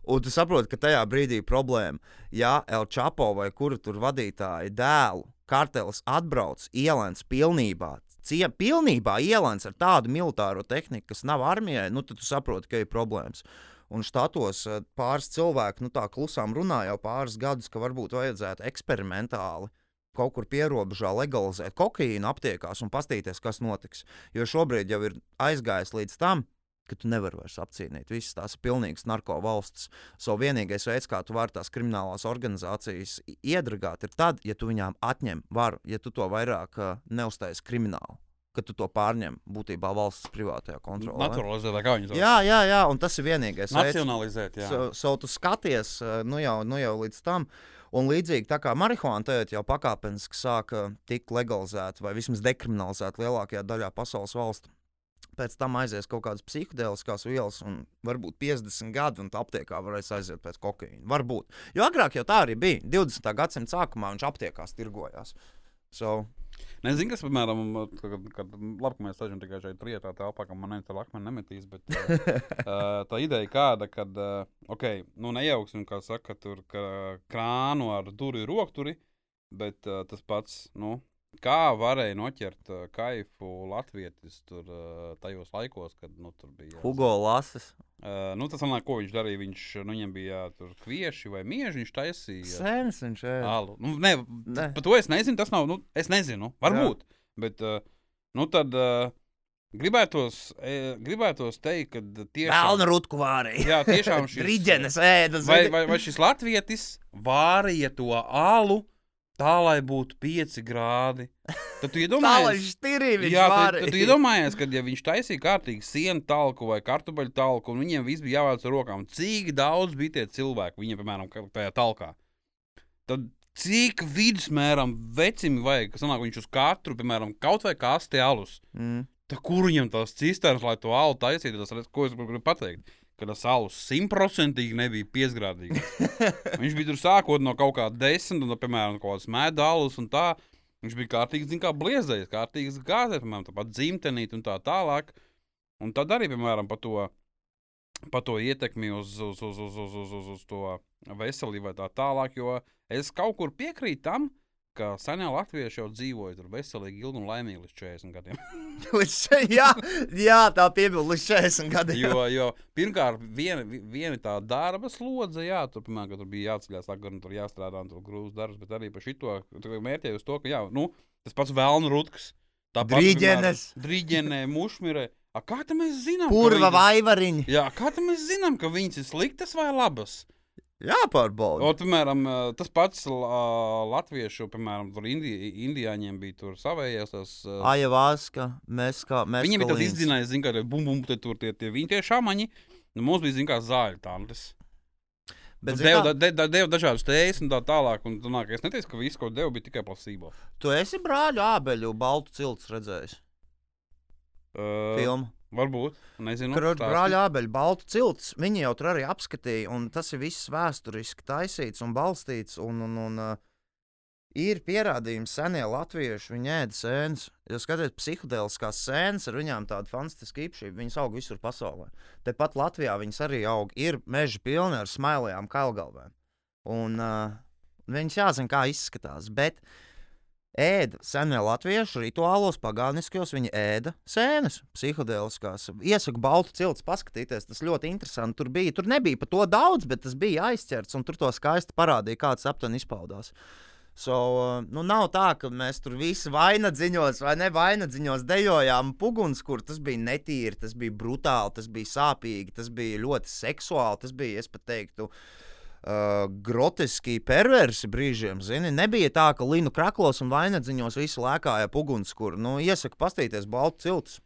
Un tu saproti, ka tajā brīdī problēma. Ja El Chapo vai kura tur vadītāja dēlu kartelis atbrauc, ielēns pilnībā, cie, pilnībā ielēns ar tādu militāro tehniku, kas nav armijai, nu, tad tu saproti, ka ir problēmas. Un štatos eh, pāris cilvēki nu, tā klusām runā jau pāris gadus, ka varbūt vajadzētu eksperimentāli kaut kur pierobežā legalizēt kokaīnu aptiekās un paskatīties, kas notiks. Jo šobrīd jau ir aizgājis līdz tam, ka tu nevari vairs apcīnīt. Visas tās pilnīgas narko valstis. Savu vienīgais veids, kā tu vari tās kriminālās organizācijas iedragāt, ir tad, ja tu viņām atņem varu, ja tu to vairāk uh, neuztaisi kriminālu, ka tu to pārņem būtībā valsts privātajā kontrolē. naturalizēt, kā viņi to Jā, jā, jā, un tas ir vienīgais. Nacionalizēt, jā. So, so tu skaties, nu jau, nu jau līdz tam. Un līdzīgi tā kā marihuāna tagad jau pakāpeniski sāka tikt legalizēta vai vismaz dekriminalizēta lielākajā daļā pasaules valstu. Pēc tam aizies kaut kādas psiholoģiskās vielas, un varbūt 50 gadi, un aptiekā varēs aiziet pēc kokaīna. Varbūt. Jo agrāk jau tā arī bija. 20. gadsimta sākumā viņš aptiekās tirgojās. So, Nezinu, kas, piemēram, kad, kad labi, ka mēs sēžam tikai šeit rietā telpā, ka man ar akmeni nemetīs, bet uh, tā ideja kāda, kad, uh, ok, nu nejauksim, kā saka, tur ka krānu ar duri rokturi, bet uh, tas pats, nu, kā varēja noķert uh, kaifu latvietis tur uh, tajos laikos, kad, nu, tur bija. Hugo Lasis. Uh, nu, tas sanāk, ko viņš darīja, viņš, nu, viņam bija tur kvieši vai mieži, viņš taisīja. Sēnes ir. Alu. Nu, ne, Ne. par to es nezinu. Tas nav. Nu, es nezinu. Varbūt. Bet, uh, nu, tad uh, gribētos, e, gribētos teikt, ka Melna tiešām, rutku vārīja. jā, tiešām šis, Rīģenes ēdas. vai, vai, vai šis latvietis vārīja to alu tā, lai būtu 5 grādi. Tad tu iedomājies, Jā, tad, tad tu iedomājies, ka ja viņš taisīja kārtīgi sienu talku vai kartupeļu talku, un viņiem viss bija jāvāc ar rokām, cik daudz bija tie cilvēki viņiem, piemēram, tajā talkā. Tad cik vidusmēram vecim vajag, kas sanāk, viņš uz katru, piemēram, kaut vai kasti alus. Mm. Tā kur viņam tās cisternas, lai to alu taisītu, tas, redz, ko es gribu pateikt. Ka tas alus simtprocentīgi nebija piesgrādīgs. Viņš bija tur sākot no kaut kā desmit, no, piemēram, no kaut kādas medaļas un tā. Viņš bija kārtīgi, zin, kā bliezējis, kārtīgs gāzēs, piemēram, tāpat dzimtenīt un tā tālāk. Un tad arī, piemēram, par to, par to ietekmi uz, uz, uz, uz, uz, uz, uz, uz to veselību vai tā tālāk, jo es kaut kur piekrītu tam, ka senie latvieši jau dzīvoja tur veselīgi, ilgi un laimīgi līdz 40 gadiem. Jā, jā, tā piebilda līdz 40 gadiem. jo, jo pirmkārt, viena, vi- viena tā darba slodze, jā, tur, piemēram, tur bija jāceļās, agrāk, un tur jāstrādā, un tur grūts darbs, bet arī par šito mērķēju uz to, ka, jā, nu, tas pats vēlnu rutks. tāpat, Drīģenes. Drīģenē, mušmirē. A, kā tā mēs zinām? Purva viņas- vaivariņa. Jā, kā tā mēs zinām, ka viņas ir sliktas vai labas? Jāpārbauda. O, piemēram, ā, tas pats ā, latviešu, piemēram, indi, indiāņiem bija tur savējās. Tas, ā, Ajavāska, mēs kā mēs. Viņiem bija tāds izdzinājums, zin, ka tie bum, bum, te tur tie, tie viņi tie šāmaņi. Nu, mums bija, zin, kā zāļu tantes. Bet, zini deva, kā, da, da, deva dažādas tējas un tā tālāk. Un, tā, es neteicu, ka viss, ko deva, bija tikai plasība. tu esi brāļu ābeļu baltu cilts redzējis Uh, filmu. Varbūt. Nezinu. Kur stāsti. brāļa ābeļu baltu cilts, viņi jau tur arī apskatīja, un tas ir viss vēsturiski taisīts un balstīts. Un, un, un, uh, ir pierādījums, senie latvieši, viņi ēda sēnes. Ja skaties, psiholoģiskās sēnes ar viņām tādu fantastisku īpašību, viņas aug visur pasaulē. Tepat Latvijā viņas arī aug. Ir meži pilni ar smailajām kailgalvēm. Un uh, viņas jāzina, kā izskatās. Bet ēda senie latviešu rituālos, pagāniskajos, viņi ēda sēnes, psiholoģiskās. Iesaku baltu cilts paskatīties, tas ļoti interesanti. Tur bija, tur nebija par to daudz, bet tas bija aizķerts, un tur to skaisti parādīja, kā tas aptuveni izpaudās. So, uh, nu, nav tā, ka mēs tur visi vainagdziņos vai ne vainagdziņos dejojām puguns, kur tas bija netīri, tas bija brutāli, tas bija sāpīgi, tas bija ļoti seksuāli, tas bija, es pat teiktu, uh, groteski perversi brīžiem. Zini? Nebija tā, ka Linu kraklos un vainagdziņos visi lēkāja puguns, kur, nu, iesaku pastīties baltu ciltus.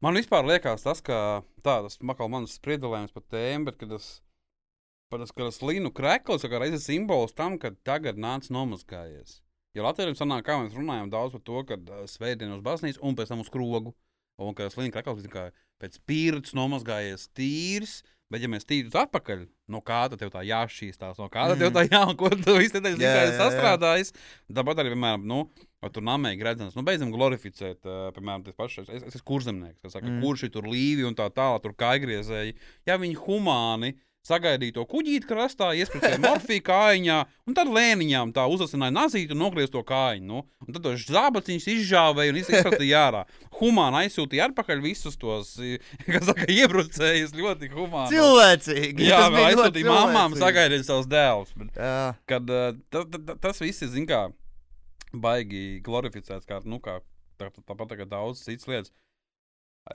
Man vispār liekas, tas, ka makal manas spriedzelējums par tēmu, bet tas, ka tas līnu krekls ir reizes simbols tam, ka tagad nāc nomazgājies. Jo Latvijam sanāk, kā mēs runājam daudz par to, ka uh, svētdien uz baznīcu un pēc tam uz krogu. Un ka tas līnu krekls ir kā pēc pīrāts nomazgājies tīrs. Bet, ja mēs tīrām atpakaļ, no kā tad tev tā jāšķīstās, no kā tad tev tā jā, un ko tu visu nedēļu sastrādājis. Tāpat arī, piemēram, nu, tur namēji redzams, nu, beidzam glorificēt, uh, piemēram, tas pašs, es, es esmu kurzemnieks, kas saka, Mm. mm. kurš ir tur līvi un tā tālāk, tur kaigriezēji. Ja viņi humāni sagaidīja to kuģīti krastā, iesprūdīja morfiju kājiņā, un tad lēniņām tā uzasināja nazīti un nogriezta to kājiņu. Nu, un tad tos zābaciņus izžāvēja un izspratīja ārā. Humāni aizsūtīja atpakaļ visus tos, kas saka, iebrucējus ļoti humāni. Cilvēcīgi! Jā, tas ļoti aizsūtīja mamām, sagaidīja savus dēlus. Kad uh, ta, ta, ta, tas viss ir, zin kā, baigi glorificēts, kā, nu, kā tā, tā, tāpat kā daudz citas lietas.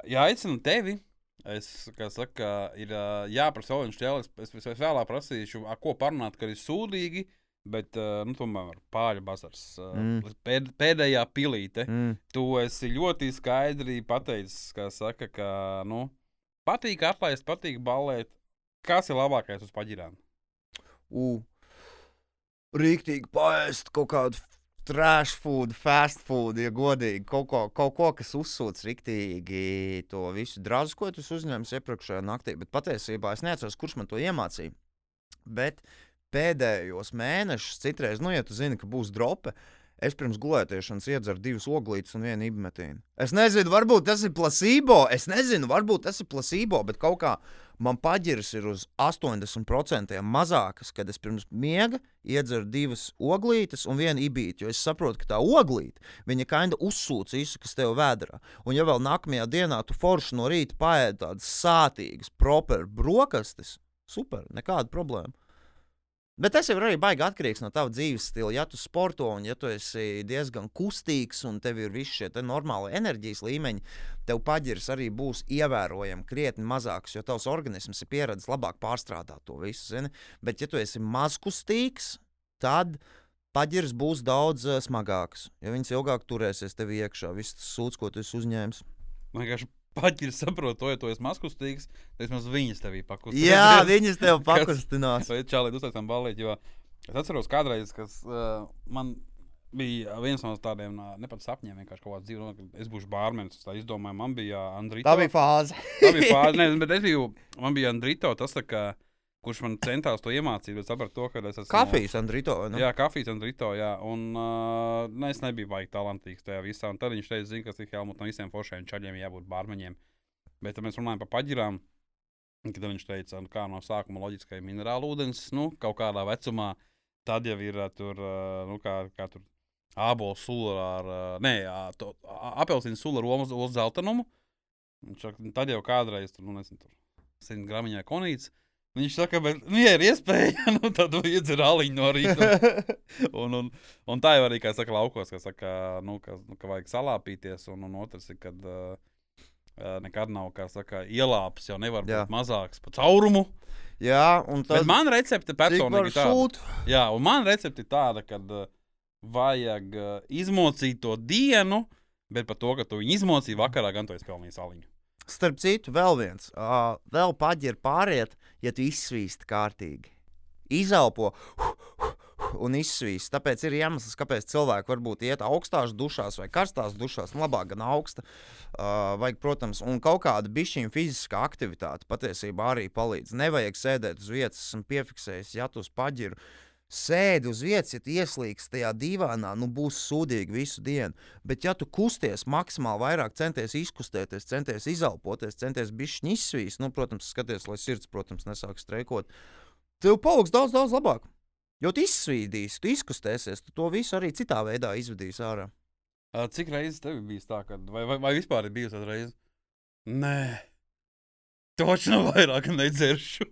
Ja aicinu tevi, es, kā saka, ir jāprasa Olimpiskais ķēlis, es, es, es vēlāk prasīšu, ko parunāt, ka ir sūdīgi, bet, nu, tomēr pāri bazars. Mm. Pēd, pēdējā pilīte. Mm. Tu esi ļoti skaidri pateicis, kā saka, ka, nu, patīk atlaist, patīk balēt. Kas ir labākais uz paģirām? Rīktīgi paēst kaut kādu trash food, fast food, ja godīgi. Kaut ko, kaut ko kas uzsūc rīktīgi to visu drāzu, ko tu uzņēmis iepriekšējā naktī. Bet patiesībā es neatceros, kurš man to iemācīja. Bet pēdējos mēnešus, citreiz, nu, ja tu zini, ka būs drope, es pirms gulētiešanas iedzeru divas oglītes un vienu ibumetīnu. Es nezinu, varbūt tas ir placebo. Es nezinu, varbūt tas ir placebo, bet kaut kā man paģirs ir uz 80% mazākas, kad es pirms miega iedzeru divas oglītes un vienu ibīti. Jo es saprotu, ka tā oglīte, viņa kaina uzsūc visu, kas tev vēdā. Un ja vēl nākamajā dienā tu forši no rīta paēdi tādas sātīgas, proper brokastis, super, nekāda problēma. Bet tas jau ir arī baigi atkarīgs no tava dzīves stila. Ja tu sporto un ja tu esi diezgan kustīgs un tev ir visi šie normāli enerģijas līmeņi, tev paģirs arī būs ievērojami krietni mazāks, jo tavs organisms ir pieredzējis labāk pārstrādāt to visu. Zini? Bet, ja tu esi mazkustīgs, tad paģirs būs daudz uh, smagāks. Ja viņas ilgāk turēsies tev iekšā, viss tas sūds, ko tu esi uzņēmis. Man vienkārši paģirs saprot, to, ja tu esi mazkustīgs, tad vismaz viņas tevī pakustinās. Jā, viņas tev pakustinās. Vai čālīt uztaisām balīt, jo es atceros kādreiz, kas uh, man bija viens no tādiem, uh, ne pat sapņiem, vienkārši kaut kāds dzīves, nu, ka es būšu bārmenis, tā izdomāju, man bija Andrija. Tā bija fāze. Tā bija fāze, ne, bet es biju, man bija Andrito, tas tā kā, kurš man centās to iemācīt, bet sapratu to, ka es esmu. Kafijas, Andrito. ne? Jā, kafijas un rīto, jā. Un uh, ne, es nebiju baigi talantīgs tajā visā. Un tad viņš teica, zin, kas ir Helmuts no visiem foršiem čaļiem jābūt bārmeņiem. Bet tad mēs runājam par paģirām. Kad viņš teica, nu, kā no sākuma loģiskai minerālu ūdens, nu, kaut kādā vecumā, tad jau ir uh, tur, uh, nu, kā, kā tur ābolu sulu ar, nē, apelsīnu sulu ar olas zeltainumu. "Nu, tad jau kādreiz tur, nu, nezinu, tur 100 gramiņā konīts. Viņš saka, bet, nu, ja ir iespēja, nu, tad iedzer aliņu no rīta. Un, un, un tā jau arī, kā saka, laukos, ka, saka, nu, ka, nu, ka vajag salāpīties. Un, un otrs ir, kad uh, nekad nav, kā saka, ielāpis, jau nevar Jā. būt mazāks pa caurumu. Jā, un Tas tas man recepte personīgi ir tāda. Jā, un man recepte ir tāda, ka uh, vajag uh, izmocīt to dienu, bet par to, ka tu viņu izmocīji vakarā, gan tu esi pelnījis aliņu. Starp citu, vēl viens. Uh, vēl paģirt pāriet, ja tu izsvīsti kārtīgi. Izelpo un izsvīst. Tāpēc ir iemesls, kāpēc cilvēki varbūt iet augstās dušās vai karstās dušās. Nu, labāk gan augsta. Uh, vajag, protams, un kaut kāda bišķiņa fiziskā aktivitāte patiesībā arī palīdz. Nevajag sēdēt uz vietas, esmu piefiksējis, ja tu uz paģiru. Sēdi uz vietas, ja tu ieslīgsi tajā divānā, nu būs sūdīgi visu dienu. Bet, ja tu kusties maksimāli vairāk, centies izkustēties, centies izelpoties, centies bišķiņu izsvīst, nu, protams, skaties, lai sirds, protams, nesāk streikot, tev paliks daudz, daudz labāk. Jo tu izsvīdīsi, tu izkustēsies, tu to visu arī citā veidā izvedīsi ārā. Cik reizes tev bijis tā, ka, vai, vai, vai vispār ir bijusi tāda reize? Nē, toču nav vairāk nedzeršu.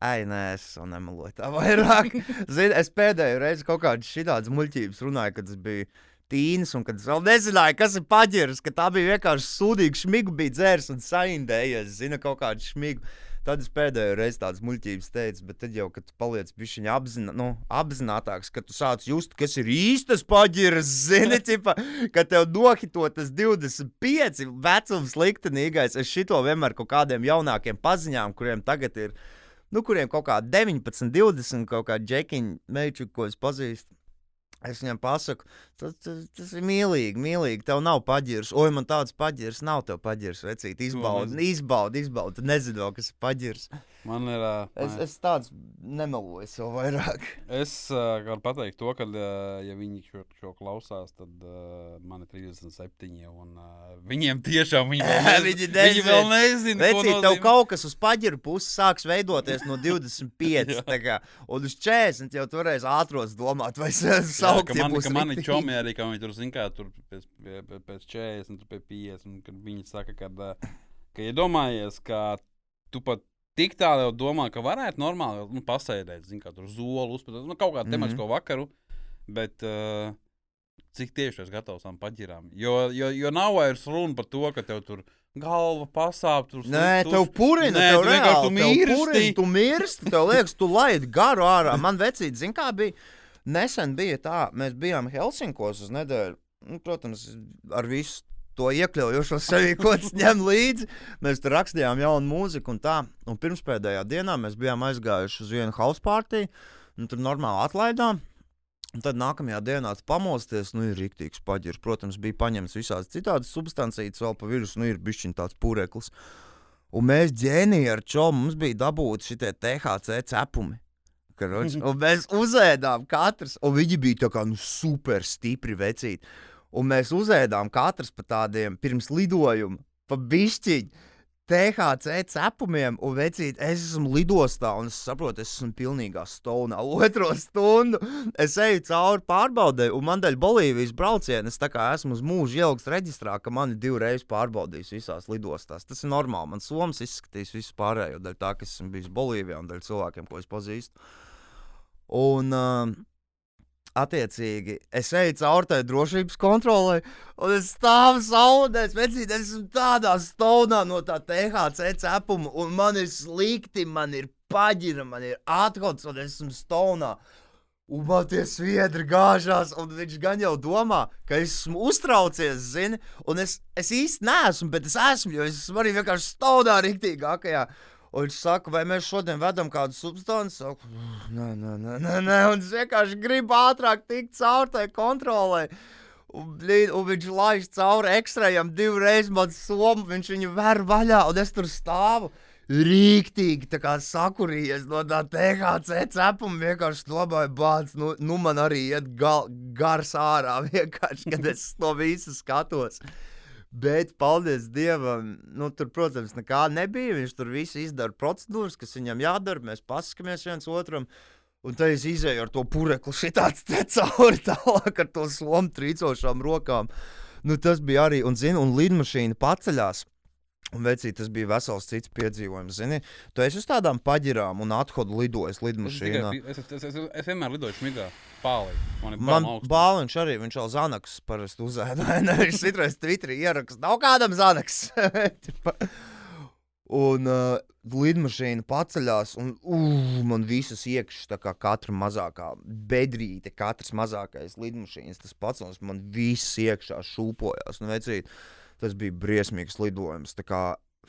Ai, nē, es nemeloju tā vairāk. Zini, es pēdējo reizi kaut kādas šādas muļķības runāju, kad tas bija tīns, un kad es vēl nezināju, kas ir paģiris, ka tā bija vienkārši sūdīga šmiga, bija dzērs un saindējies, zina, kaut kādu šmigu. Tad es pēdējo reizi tādas muļķības teicu, bet tad jau, kad tu paliec bišķiņa apzina, nu, apzinātāks, ka tu sāc just, kas ir īstas paģiras, zini, ķipa, ka tev nohito tas 25 vecums liktenīgais. Es šito vienmēr kaut kādiem jaunākiem paziņām, kuriem tagad ir, nu, kuriem kaut kā 19, 20, kaut kā džekiņa meiču, ko es pazīstu. Es viņam pasaku, tas, tas, tas ir mīlīgi, mīlīgi. Tev nav paģirs. Oi, man tāds paģirs nav. Tev paģirs, vecīt, izbaudi, izbaudi, izbaudi. Tu nezini, kas ir paģirs. Man ir. Uh, Es, es tāds nemeloju sev vairāk. Es uh, varu pateikt to, ka, uh, ja viņi šo, šo klausās, tad uh, man ir 37. Un, uh, viņiem tiešām viņi vēl nezina. Viņi viņi vēl nezina. Vecīt, tev nozīmē- kaut kas uz paģiru puses sāks veidoties no 25. Jā. tā kā, un uz 40 jau toreiz ātros domāt, vai Jā, saukt. man, ka mani čomi arī, ka viņi tur zina, kā tur pēc, pēc 40, tur pie 50, un kad viņi saka, ka, uh, ka iedomājies, ka tu pat tik tālu jau domā, ka varētu normāli nu, pasēdēt, zina, kā tur zolu uzspēlēt, nu, kaut kādu Mhm. tematisko vakaru, bet uh, cik tieši es gatavs tam paģirām. Jo, jo, jo nav vairs runa par to, ka tev tur galva pasāp, tur Nē, tev purina, Nē, tev vienkārši reāli, tu tev mirsti. purina, tu mirsti, tev liekas, tu laid garu ārā. Man vecīt, zin kā bija, nesen bija tā, mēs bijām Helsinkos uz nedēļu, nu, protams, ar visu to iekļaujošo sevi, ko tas ņem līdzi. Mēs tur rakstījām jaunu mūziku un tā, un pirmspēdējā dienā mēs bijām aizgājuši uz vienu house party, un tur normāli atlaidām. Un tad nākamajā dienā pamosties, nu, ir rīktīgs paģirs. Protams, bija paņemts visādas citādas substancijas, vēl pa virsmu, nu, ir bišķiņ tāds pureklis. Un mēs ģēnijā ar čo mums bija dabūti šie THC cepumi. Karoč, un mēs uzēdām katrs, un viņi bija tā kā nu, super stipri vecīti. Un mēs uzēdām katrs pa tādiem pirms lidojuma, pa bišķiņu. THC cepumiem, un vecīt, es esmu lidostā, un es saprotu, es esmu pilnīgā stonā. Otro stundu es eju cauri pārbaudē, un man dēļ Bolīvijas brauciena es esmu uz mūžu ielikts reģistrā, ka mani divreiz pārbaudīs visās lidostās. Tas ir normāli. Man Somijas izskatīs visu pārējo dēļ tā, ka es esmu bijis Bolīvijā un dēļ cilvēkiem, ko es pazīstu. Un, um, Attiecīgi, es eju cauri tai drošības kontrolē, un es stāvu saulē, vecīt, es esmu tādā stāvā no tā THC cepuma, un man ir slikti, man ir paģira, man ir atkots, un es esmu stāvā. Un man tie sviedri gāžās, un viņš gan jau domā, ka es esmu uztraucies, zini, un es, es īsti neesmu, bet es esmu, jo es esmu arī vienkārši stāvā rīktīgākajā. Un viņš saka, vai mēs šodien vedam kādu substanci? Saku, nē, nē, nē, nē, nē. Un es vienkārši gribu ātrāk tikt cauri tai kontrolē. Un, un viņš laiž cauri ekstrējam divreiz man somu, viņš viņu ver vaļā, un es tur stāvu. Rīktīgi, sakurījies no tā THC cepuma, vienkārši domāju, bāc, nu, nu man arī iet gal, gars ārā, vienkārši, kad es to visu skatos. Bet, paldies Dievam, nu, tur, protams, nekā nebija. Viņš tur visu izdara procedūras, kas viņam jādara. Mēs paskatāmies viens otram. Un tad es izēju ar to purekli šitāds te cauri tālāk ar to somu trīcošām rokām. Nu, tas bija arī, un, zini, un lidmašīna paceļās. Un, vecīt, tas bija vesels cits piedzīvojums. Zini, tu esi uz tādām paģirām un athodu lidojis Es, lidmašīnā. tikai- es, es, es, es vienmēr lidoju smigā. Pālī. Man Man bāliņš arī, viņš jau zanaks parasti uzēda. Viņš citreiz Twitterī ieraksta, nav kādam zanaks. un uh, lidmašīna paceļās, un uh, man visas iekšas, tā kā katra mazākā bedrīte, katrs mazākais lidmašīnas, tas pats, un man viss iekšā šūpojās. Nu, vecīt, tas bija briesmīgs lidojums.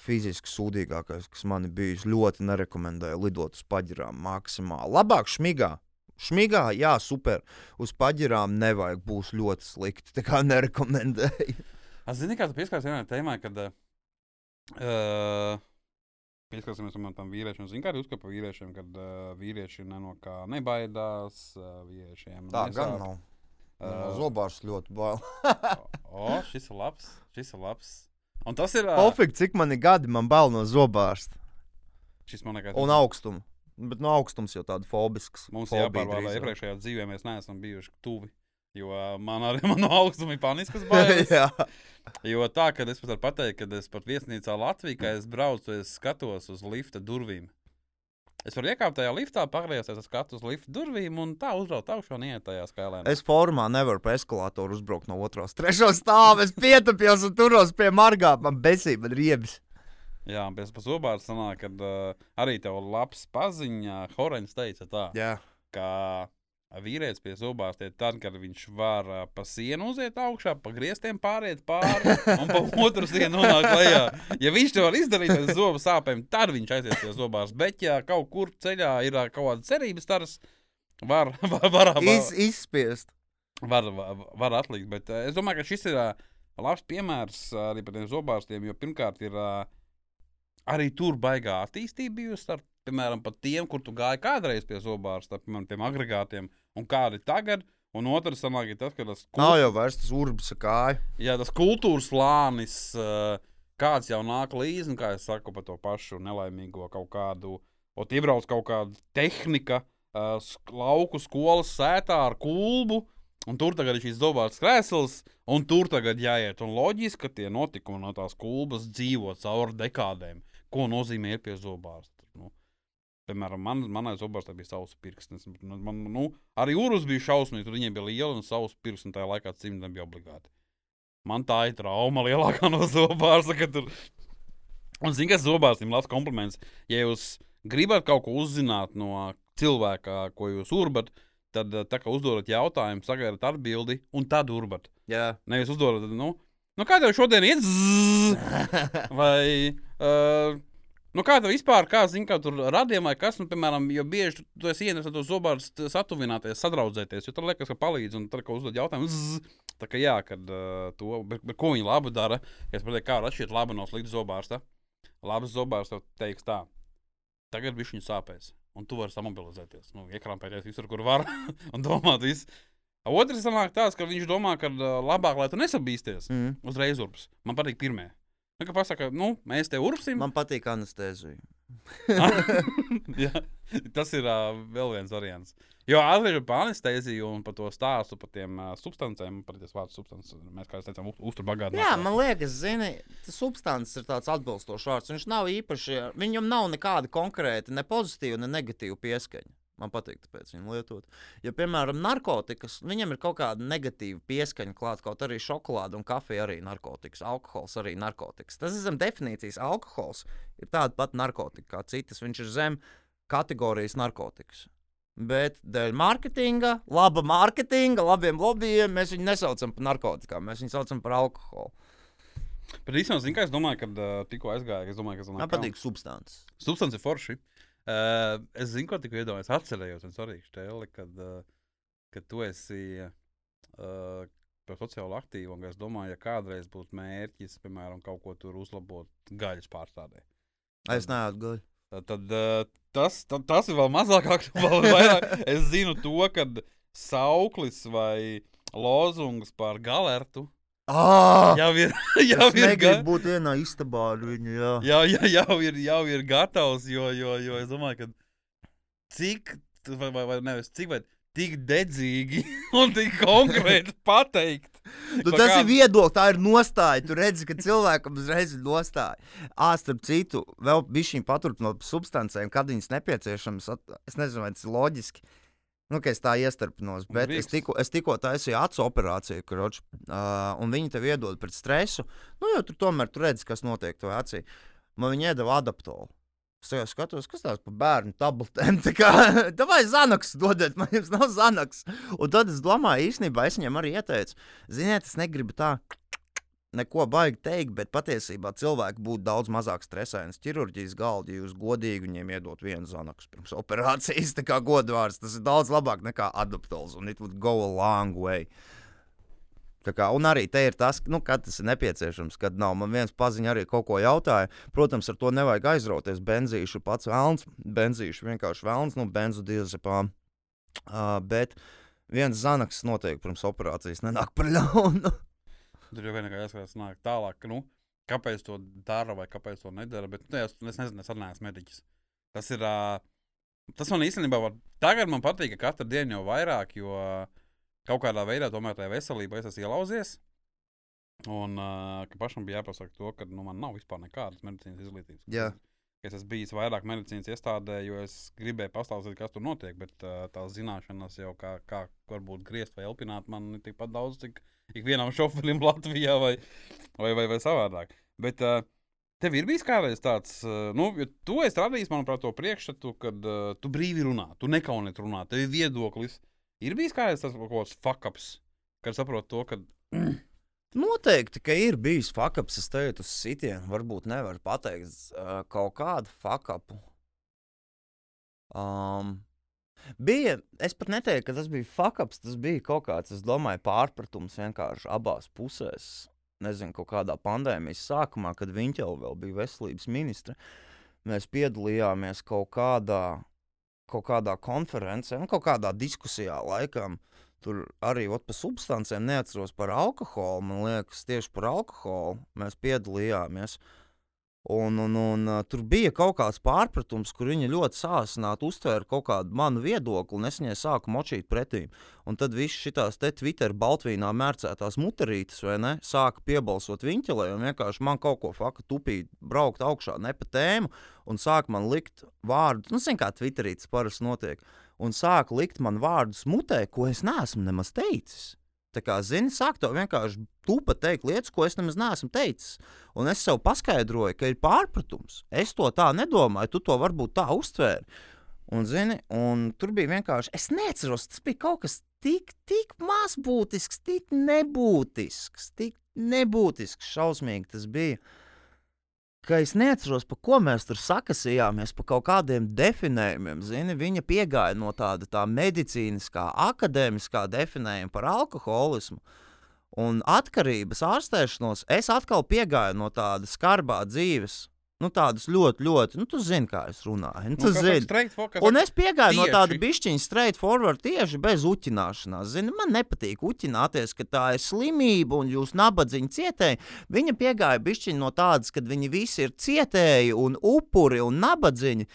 Fiziski sūdīgākais, kas man bijis, ļoti nerekomendēju lidot uz paģirām maksimāli. Labāk šmigā, Šmigā, jā, super. Uz paģirām nevajag, būs ļoti slikti. Tā kā nerekomendēju. Es zinu, kā tu pieskārsies vienai tēmai, kad uh, pieskarsimies tam vīriešiem. Zini, kā arī uzskata par vīriešiem, kad uh, vīrieši no kā nebaidās, uh, Tā nesāp. gan nav. Uh, Zobārs ļoti bail. o, šis ir labs, šis ir labs. Un tas ir. Pofīgi, cik man ir gadi, man bail no zobārsta. šis man liekas, Un augstuma. Bet no augstums jau tāda fobisks. Mums jāpārvalda iepriekšējā dzīvē, mēs neesam bijuši tuvi. Jo man arī man no augstuma ir paniskas bailes. Jo tā, ka es pat varu pateikt, ka es pat viesnīcā Latvijā, kad es braucu, es skatos uz lifta durvīm. Es varu iekāpt tajā liftā, pagriezties, es skatos uz lifta durvīm un tā uzbraukt augšā un iet tajā skailē. es formā nevaru pa eskalātoru uzbraukt no otras, trešā stāvā. Es pietupjos un turos pie margām. Man besība, man riebis. Jā, pēc tam zobārsta sanāk, ka uh, arī tev labs paziņā, Horeņš teica tā, Jā, ka vīrietis pie zobārsta ir tad, kad viņš var uh, pa sienu uziet augšā, pa griestiem pāriet pāri un pa otru sienu nonākt lejā. Ja viņš to var izdarīt bez zobu sāpēm, tad viņš aizies pie zobārsta. Bet, ja kaut kur ceļā ir ā, kaut kāda cerības, tad var, var, var, var, Iz, izspiest. var, var, var atlikt. Bet uh, es domāju, ka šis ir uh, labs piemērs uh, arī par tiem zobārstiem, jo pirmkārt ir uh, arī tur baigā attīstība bijusi ar, piemēram, pat tiem, kur tu gāji kādreiz pie zobārsta, piemēram, tiem agregātiem, un kādi tagad. Un otrs sanāk, ir tas, ka tas, Nav jau vairs tas urbis ar kāju. jā, tas kultūras slānis, uh, kāds jau nāk līdzi, un kā es saku par to pašu nelaimīgo kaut kādu, o iebrauc kaut kāda tehnika, sk- lauku skolas sētā ar kulbu, un tur tagad ir šīs zobārts krēsls, un tur tagad jāiet. Un loģiski, ka tie notikumi no tās kulbas dzīvo cauri dekādēm. Ko nozīmē ir pie zobārsta? Nu, Piemēram, man, manai zobārstai bija savs pirksts. Man, man, nu, arī urus bija šausmīgi, tur viņiem bija liela un savs pirksts, un tajā laikā cimdam bija obligāti. Man tā ir trauma lielākā no zobārsta. ka Tur... Un, zini, kas zobārstam labs kompliments. Ja jūs gribat kaut ko uzzināt no cilvēka, ko jūs urbat, tad eh, tā kā uzdodat jautājumu, sagaidat atbildi, un tad urbat. Jā, Nevis uzdodat, nu, nu kā tev šodien iet? Vai, uh, nu kā tev vispār, kā zini, kā tur radījumā, vai kas, nu, piemēram, jo bieži tu, tu esi ienes ar to zobāru satuvināties, sadraudzēties, jo tur liekas, ka palīdz, un tad, kad uzdod jautājumu, zzz, tā kā jā, kad uh, to, bet, bet ko viņi labi dara, ja es pateiktu, kā atšķirt labu no slikta zobārsta. Labs zobārs tev teiks tā, tagad viņš viņu sāpēs. Un tu vari samobilizēties, nu, iekrāpēties visur, kur var un domāt visu. Otrs sanāk tāds, ka viņš domā, ka labāk, lai tu nesabīsties mm. uzreiz urps. Man patīk pirmie. Nu, ka pasaka, nu, mēs te urpsim. man patīk anestezija. Jā, tas ir uh, vēl viens variants. Jo atgriežot pie anesteziju un par to stāstu par tiem uh, substancēm, par tiem vārdu substancēm, mēs kā jau teicām, uzturbagātināsim. Jā, man liekas, zini, tas substants ir tāds atbilstošs vārds. Viņš nav īpaši, viņam nav nekāda konkrēta, ne pozitīva, ne negatīva pieskaņa. Man patīk, tāpēc viņu lietot. Ja, piemēram, narkotikas, viņam ir kaut kāda negatīva pieskaņa klāta, kaut arī šokolāde un kafija arī narkotikas, alkohols arī narkotikas. Tas ir zem definīcijas. Alkohols ir tāda pati narkotika kā citas. Viņš ir zem kategorijas narkotikas. Bet dēļ mārketinga, laba mārketinga, labiem lobbyiem mēs viņu nesaucam par narkotikām, mēs viņu saucam par alkoholu. Bet īstenībā, zinu, kā es domāju, kad uh, tikko aizgāju, es domāju, ka Man patīk substance. Substance ir forši. Uh, es zinu, ko tikko iedomājos, atcerējos, un arī stēli, kad, uh, kad tu esi uh, par sociāli aktīvu, un es domāju, ja kādreiz būtu mērķis, piemēram, kaut ko tur uzlabot gaļas pārstādē. Es neesmu gudrs. Tad, tad uh, tas, tad, tas ir vēl mazāk aktuāli. Es zinu to, ka sauklis vai lozungs par galertu Ah, jau ir, jau ir, negribu būt vienā istabā ar viņu. Jā. jau, jau, jau ir, jau ir gatavs. Jo, jo, jo es domāju, ka cik, vai, vai, vai nevis cik, vai tik dedzīgi un tik konkrēti pateikt. Nu, tas kādu- ir viedoklis, tā ir nostāja. Tu redzi, ka cilvēkam uzreiz ir nostāja. Ā, starp citu, vēl bija šī paturpinot substancēm, kad viņas nepieciešamas. Es nezinu, vai tas ir loģiski. Nu, es tā iestarpinos, bet es Drīkst. tikko, es tikko taisīju acu operāciju, kroč, uh, un viņi tev iedod pret stresu. Nu, jo tur tomēr tu redzi, kas notiek tajā acī. Man viņi iedeva adaptolu. Es tagad skatos, kas tās par bērnu tabletēm. Tā kā, tā vai zanaks dodiet, man jums nav zanaks. Un tad es domāju, īstenībā es viņam arī ieteicu, ziniet, es negribu tā neko baigi teikt, bet patiesībā cilvēki būtu daudz mazāk stresaini. Ķirurģijas galdi, ja jūs godīgi viņiem iedot vienu zanaksu pirms operācijas, tā kā godvārds, tas ir daudz labāk nekā adaptols, un it would go a long way. Tā kā, un arī te ir tas, nu, kad tas ir nepieciešams, kad nav. Man viens paziņa arī kaut ko jautāja. Protams, ar to nevajag aizrauties. Benzīšu pats vēlns, benzīšu vienkārši vēlns, nu, benzu diazepām. Uh, bet viens zanaks noteikti pirms operācijas nenāk par ļaunu. Tur jau vienkārši jāskatās nāk tālāk, ka, nu, kāpēc to dara vai kāpēc to nedara. Bet nu, es, es nezinu, es neesmu mediķis. Tas ir. Tas man īstenībā var, tagad man patīk, ka katru dienu jau vairāk, jo kaut kādā veidā tomēr tajā veselībā es esmu ielauzies. Un uh, ka pašam bija jāpasaka to, ka nu, man nav vispār nekādas medicīnas izglītības. Jā. Es esmu bijis vairāk medicīnas iestādē, jo es gribēju pastāstīt, kas tur notiek, bet uh, tās zināšanas jau kā, kā varbūt griezt vai elpināt man ir tikpat daudz, cik ikvienam šoferim Latvijā vai, vai, vai, vai savādāk. Bet uh, tev ir bijis kādreiz tāds, uh, nu, jo tu esi radījis, manuprāt, to priekšstatu, kad uh, tu brīvi runā, tu nekauniet runāt, tev ir viedoklis. Ir bijis kādreiz tas kaut kāds fakaps, kad saprot to, ka Noteikti, ka ir bijis fakaps. Es teiktu, uz sitienu varbūt nevaru pateikt uh, kaut kādu fakapu. Um, bija, es pat neteiktu, ka tas bija fakaps. Tas bija kaut kāds, es domāju, pārpratums vienkārši abās pusēs. Nezinu, kaut kādā pandēmijas sākumā, kad viņš jau bija veselības ministrs. Mēs piedalījāmies kaut kādā, kaut kādā konferencē, nu, kaut kādā diskusijā laikam. Tur arī ot, par substancēm neatceros par alkoholu. Man liekas, tieši par alkoholu mēs piedalījāmies. Un, un, un tur bija kaut kāds pārpratums, kur viņa ļoti sāsināti uztvēra kaut kādu manu viedokli, un es viņai sāku močīt pretī. Un tad viss šīs te Twitter baltvīnā mērcētās muterītes, vai ne, sāka piebalsot viņķelē, un vienkārši man kaut ko faka tupīt, braukt augšā ne pa tēmu, un sāk man likt vārdus, nu, zin kā Twitterītes parasti notiek, un sāk likt man vārdus mutē, ko es neesmu nemaz teicis. Tā kā, zini, sāk to vienkārši tupa teikt lietas, ko es nemaz neesmu teicis. Un es sev paskaidroju, ka ir pārpratums. Es to tā nedomāju, tu to varbūt tā uztvēri. Un, zini, un tur bija vienkārši, es neatceros, tas bija kaut kas tik, tik mazbūtisks, tik nebūtisks, tik nebūtisks, šausmīgi tas bija. Ka es neatceros, par ko mēs tur sakasījāmies, par kaut kādiem definējumiem. Zini, viņa piegāja no tāda tā medicīniskā, akadēmiskā definējuma par alkoholismu un atkarības ārstēšanos. Es atkal piegāju no tāda skarbā dzīves, nu, tādas ļoti, ļoti, nu, tu zini, kā es runāju. Nu, tu zini. Un es piegāju no tāda tieši. bišķiņa straight forward tieši bez uķināšanās. Zini, man nepatīk uķināties, ka tā ir slimība un jūs nabadzīgi cietēji. Viņa piegāja bišķiņa no tādas, kad viņi visi ir cietēji un upuri un nabadzīgi.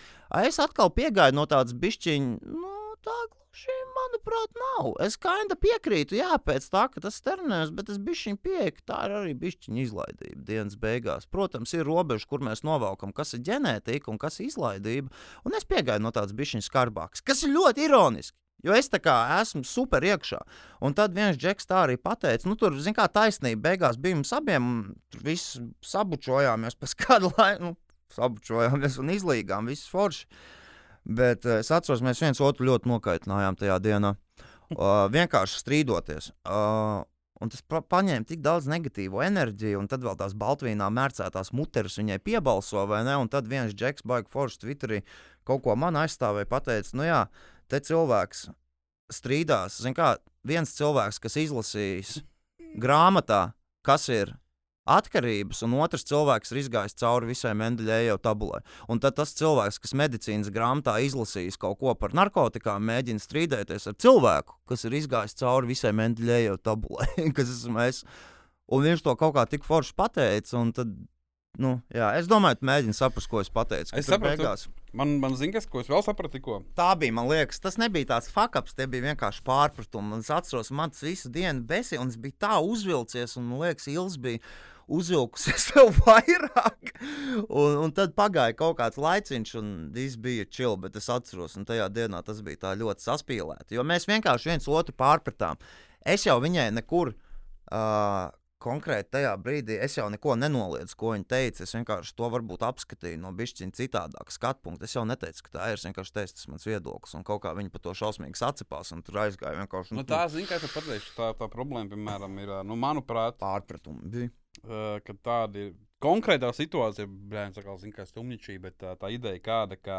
Es atkal piegāju no tādas bišķiņa, nu, tā gluži, manuprāt, nav. Es kainda piekrītu, jā, pēc tā, ka tas terminējums, bet es bišķiņa pieeju, ka tā ir arī bišķiņa izlaidība dienas beigās. Protams, ir robeža, kur mēs novelkam, kas ir ģenētika un kas ir izlaidība. Un es piegāju no tādas bišķiņas skarbākas, kas ir ļoti ironiski. Jo es tā kā esmu super iekšā. Un tad viens džeks tā arī pateica, nu, tur, zin kā taisnība, beigās bija mums abiem, tur viss sabučojāmies pēc kāda laika, nu, sabučojāmies un izlīgām, viss forši. Bet uh, es atceros, mēs viens otru ļoti nokaitinājām tajā dienā. Uh, vienkārši strīdoties. Uh, Un tas pa paņēma tik daudz negatīvu enerģiju, un tad vēl tās baltvīnā mērcētās muteres viņai piebalso, vai ne? Un tad viens džeks, baigs foršs Twitterī, kaut ko man aizstāvēja, pateica, nu jā, te cilvēks strīdās. Zin kā, viens cilvēks, kas izlasījis grāmatā, kas ir atkarības, un otrs cilvēks ir izgājis cauri visai Mendeļēju tabulai. Un tad tas cilvēks, kas medicīnas grāmatā izlasījis kaut ko par narkotikām, mēģina strīdēties ar cilvēku, kas ir izgājis cauri visai Mendeļēju tabulai, kas esmu es. Un viņš to kaut kā tik forši pateica, un tad nu, jā, es domāju, tu mēģini saprast, ko es pateicu. Es tur sapratu. beigās- Man, man zina, kas, ko es vēl sapratu, tikko. Tā bija, man liekas, tas nebija tāds fakaps, tie bija vienkārši pārpratumi. Es atceros, man tas visu dienu besīja, un es biju tā uzvilcies, un man liekas, Ils bija uzvilkusies vēl vairāk. Un, un tad pagāja kaut kāds laiciņš, un viss bija čili, bet es atceros, un tajā dienā tas bija tā ļoti saspīlēti. Jo mēs vienkārši viens otru pārpratām. Es jau viņai nekur. Uh, Konkrēti tajā brīdī es jau neko nenoliedzu, ko viņa teica. Es vienkārši to varbūt apskatīju no bišķiņa citādāka skatu punkta. Es jau neteicu, ka tā ir. Es vienkārši teicu, tas ir mans viedoklis. Un kaut kā viņi par to šausmīgi sacipās un tur aizgāja vienkārši Nu, tā zina, ka es pateikšu, tā, tā problēma, piemēram, ir, nu, manuprāt, pārpratumi. Bija. Uh, ka tāda ir konkrētā situācija, brāļs, kā zina, kā stumničī, bet tā, tā ideja kāda, ka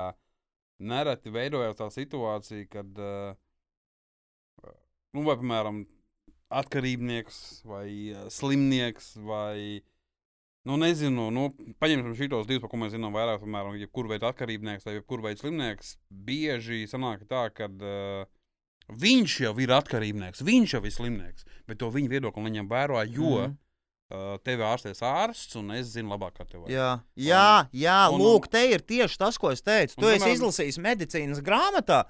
nereti veidojās tā situācija, kad, uh, nu, vai, piemēram, atkarībnieks vai uh, slimnieks vai, nu, nezinu, nu, paņemsim šitos divus, par ko mēs zinām vairāk, piemēram, jebkur veidu atkarībnieks vai jebkur veidu slimnieks, bieži sanāk tā, ka uh, viņš jau ir atkarībnieks, viņš jau ir slimnieks, bet to viņa viedokli neņem vērā, jo mm. Mhm. Uh, tevi ārstēs ārsts, un es zinu labāk, kā tev vajag. Jā, jā, jā un- lūk, te ir tieši tas, ko es teicu. Un, Tu esi izlasījis medicīnas grāmatā.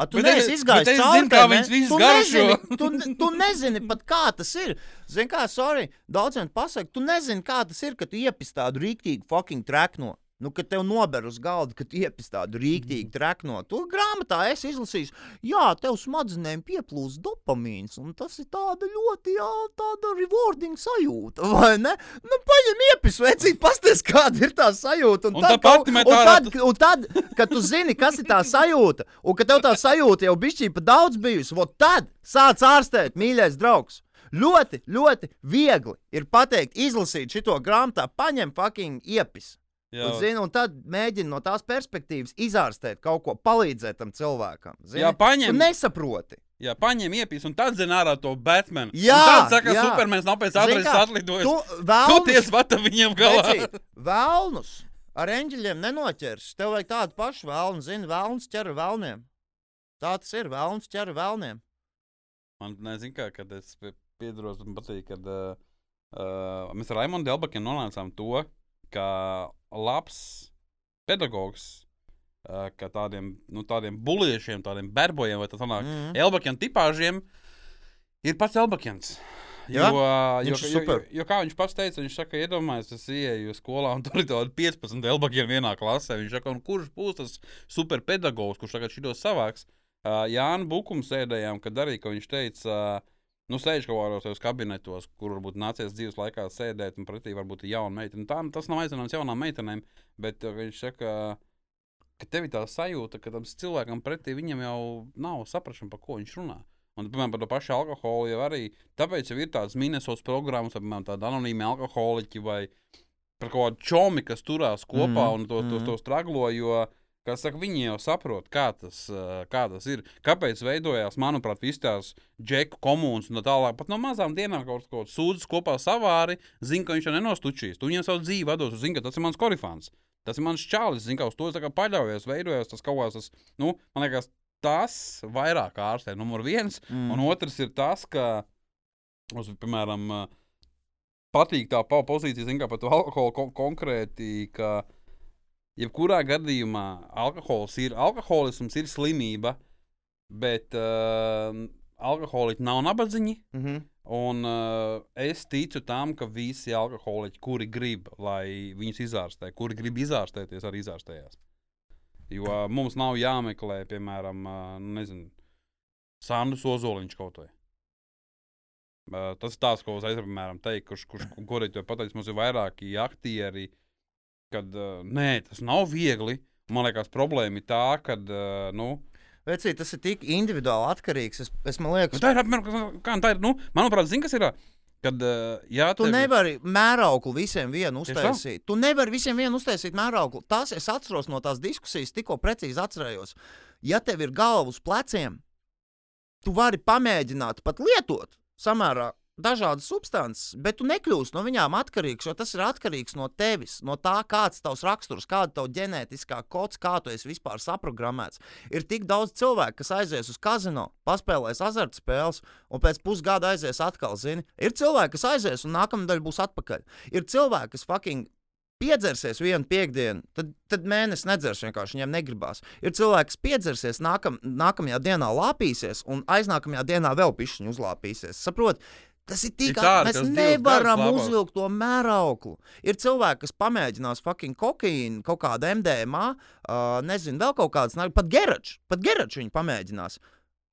A, tu Bet es- neesi izgājis es cauri zinu, kā ne? viņas visas Tu garšo. nezini- Tu, tu nezini pat, kā tas ir. Zini, kā, sorry, daudziem pasaka, tu nezini, kā tas ir, kad tu iepist tādu rīktīgu fucking trekno. Nu, kad tev nober uz galda, kad iepist tādu Mhm. rīktīgu trekno. Tu grāmatā esi izlasījis, jā, tev smadzenēm pieplūst dopamīns, un tas ir tāda ļoti, jā, tāda rewarding sajūta, vai ne? Nu, paņem iepis, vecīt, pasties, kāda ir tā sajūta. Un tad tāpat kaut- met un tad, un tad, kad tu zini, kas ir tā sajūta, un ka tev tā sajūta jau bišķī pa daudz bijusi, tad sāc ārstēt, mīļais draugs. Ļoti, ļoti viegli ir pateikt, izlasīt šo grāmatā, paņem fucking iepis. Jā, Un, zini, un tad mēģini no tās perspektīvas izārstēt kaut ko, palīdzēt tam cilvēkam. Zini? Jā, paņem. Tu nesaproti. jā paņem iepīs, un tad zina ārā to Batmanu. Jā, tad saka, jā. Supermens nav pēc kā, atlidojis. Tu Tu vēlaties ties vata viņiem galā. Vecīt, Vēlnus ar eņģeļiem nenoķers. Tev vajag tādu pašu vēlnu, zini, vēlns ķer vēlniem. Tā tas ir, vēlns ķer vēlniem. Man nezinu, kā, kad es pie- piedalos, man patīk, kad uh, uh, mēs ar Raimondu Delbakiem nonācām to, ka labs pedagogs, ka tādiem, nu, tādiem buliešiem, tādiem berbojiem vai tā tālāk, mm. Mhm. Elbakiem tipāžiem ir pats Elbakens. Jo, jo, ir jo, jo, super. jo, kā viņš pats teica, viņš saka, iedomājieties, es ienāku skolā un tur ir tādi 15 elbakiem vienā klasē. Viņš saka, kurš būs tas superpedagogs, kurš tagad šitos savāks? Uh, Jānis Bukums sēdējām, kad arī, ka viņš teica, uh, nu, sēž kaut kādos kabinetos, kur varbūt nācies dzīves laikā sēdēt, un pretī varbūt ir jauna meitene. Tā, tas nav aizvainojums jaunām meitenēm, bet uh, viņš saka, ka tev ir tā sajūta, ka tam cilvēkam pretī viņam jau nav saprašana, par ko viņš runā. Un, piemēram, par to pašu alkoholu jau arī. Tāpēc jau ir tādas minētas programmas, piemēram, tādi anonīmi alkoholiķi vai par kaut kādu čomi, kas turās kopā mm, un to, to, mhm. to straglo. Jo, kā saka, viņi jau saprot, kā tas, uh, kā tas ir. Kāpēc veidojās, manuprāt, visas tās džeku komunas un tā tālāk. Pat no mazām dienām kaut ko sūdzas kopā savāri, zina, ka viņš jau nenostučīs. Tu viņam savu dzīvi vados, zina, ka tas ir mans korifāns. Tas ir mans čālis, zina, ka uz to es paļaujos, veidojās tas kaut kāds, tas, nu, man liekas, tas vairāk ārstē. Numur viens, Mm. un otrs ir tas, ka, uz, piemēram, patīk tā pozīcija, zina, par to alkoholu kon konkrēti, ka jebkurā gadījumā alkohols ir, alkoholisms ir slimība, bet uh, alkoholiķi nav nabadzīņi. Mm -hmm. Un uh, es ticu tam, ka visi alkoholiķi, kuri grib, lai viņus izārstē, kuri grib izārstēties, arī izārstējās. Jo uh, mums nav jāmeklē, piemēram, uh, nezinu, Sandus Ozoliņš kaut vai. Uh, tas ir tāds, ko es aizsmeļu, piemēram, teikt, kurš, kurš kurš to pateicis. Mums ir vairāki aktieri, kad uh, nē, tas nav viegli. Man liekas, problēma ir tā, ka, uh, nu, Vecīt, tas ir tik individuāli atkarīgs. Es, es liekas, nu, tā ir apmēram, kā tā ir. Nu, manuprāt, zini, kas ir. ā, Kad, uh, jā, Tu tev ir- nevari mērauklu visiem vienu uztaisīt. Tu nevari visiem vienu uztaisīt mērauklu. Tas es atceros no tās diskusijas, tikko precīzi atcerējos. Ja tev ir galva uz pleciem, tu vari pamēģināt pat lietot samērā dažādas substances, bet tu nekļūsi no viņām atkarīgs, jo tas ir atkarīgs no tevis, no tā, kāds ir tavs raksturs, kāda ir tava ģenētiskā kods, kā tu esi vispār saprogrammēts. Ir tik daudz cilvēku, kas aizies uz kazino, paspēlēs azartspēles, un pēc pusgada aizies atkal. Zini? Ir cilvēki, kas aizies, un nākamā daļa būs atpakaļ. Ir cilvēki, kas fucking piedzersies vienu piekdienu, tad, tad mēnesis nedzers vienkārši viņiem negribās. Ir cilvēki, kas piedzersies, nākam, nākamajā dienā lāpīsies, un aiznākamajā dienā vēl pišķiņu uzlāpīsies. Saprot? Tas ir tik tādi, mēs nevaram uzvilkt to mērauklu. Ir cilvēki, kas pamēģinās fucking kokaīnu, kaut kādu MDMA, uh, nezinu, vēl kaut kādas, pat geraču, pat geraču viņi pamēģinās.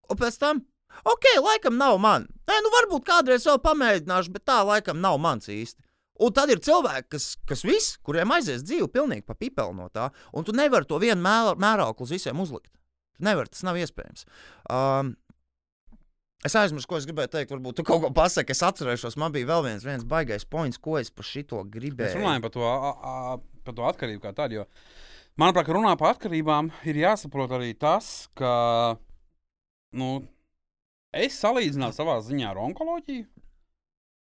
Un pēc tam, ok, laikam nav man. Nē, nu varbūt kādreiz vēl pamēģināšu, bet tā laikam nav mans īsti. Un tad ir cilvēki, kas, kas vis, kuriem aizies dzīve pilnīgi pa pipeli no tā, un tu nevari to vienu mēra- mērauklu uz visiem uzlikt. Tu nevari, tas nav iespējams. Um, Es aizmirsu, ko es gribēju teikt. Varbūt tu kaut ko pasaki, es atcerēšos. Man bija vēl viens, viens baisais points, ko es par šito Mēs gribēju. runājam par to, a, a, par to atkarību kā tādu. jo, Manuprāt, kad runā par atkarībām, ir jāsaprot arī tas, ka nu, es salīdzināju savā ziņā ar onkoloģiju.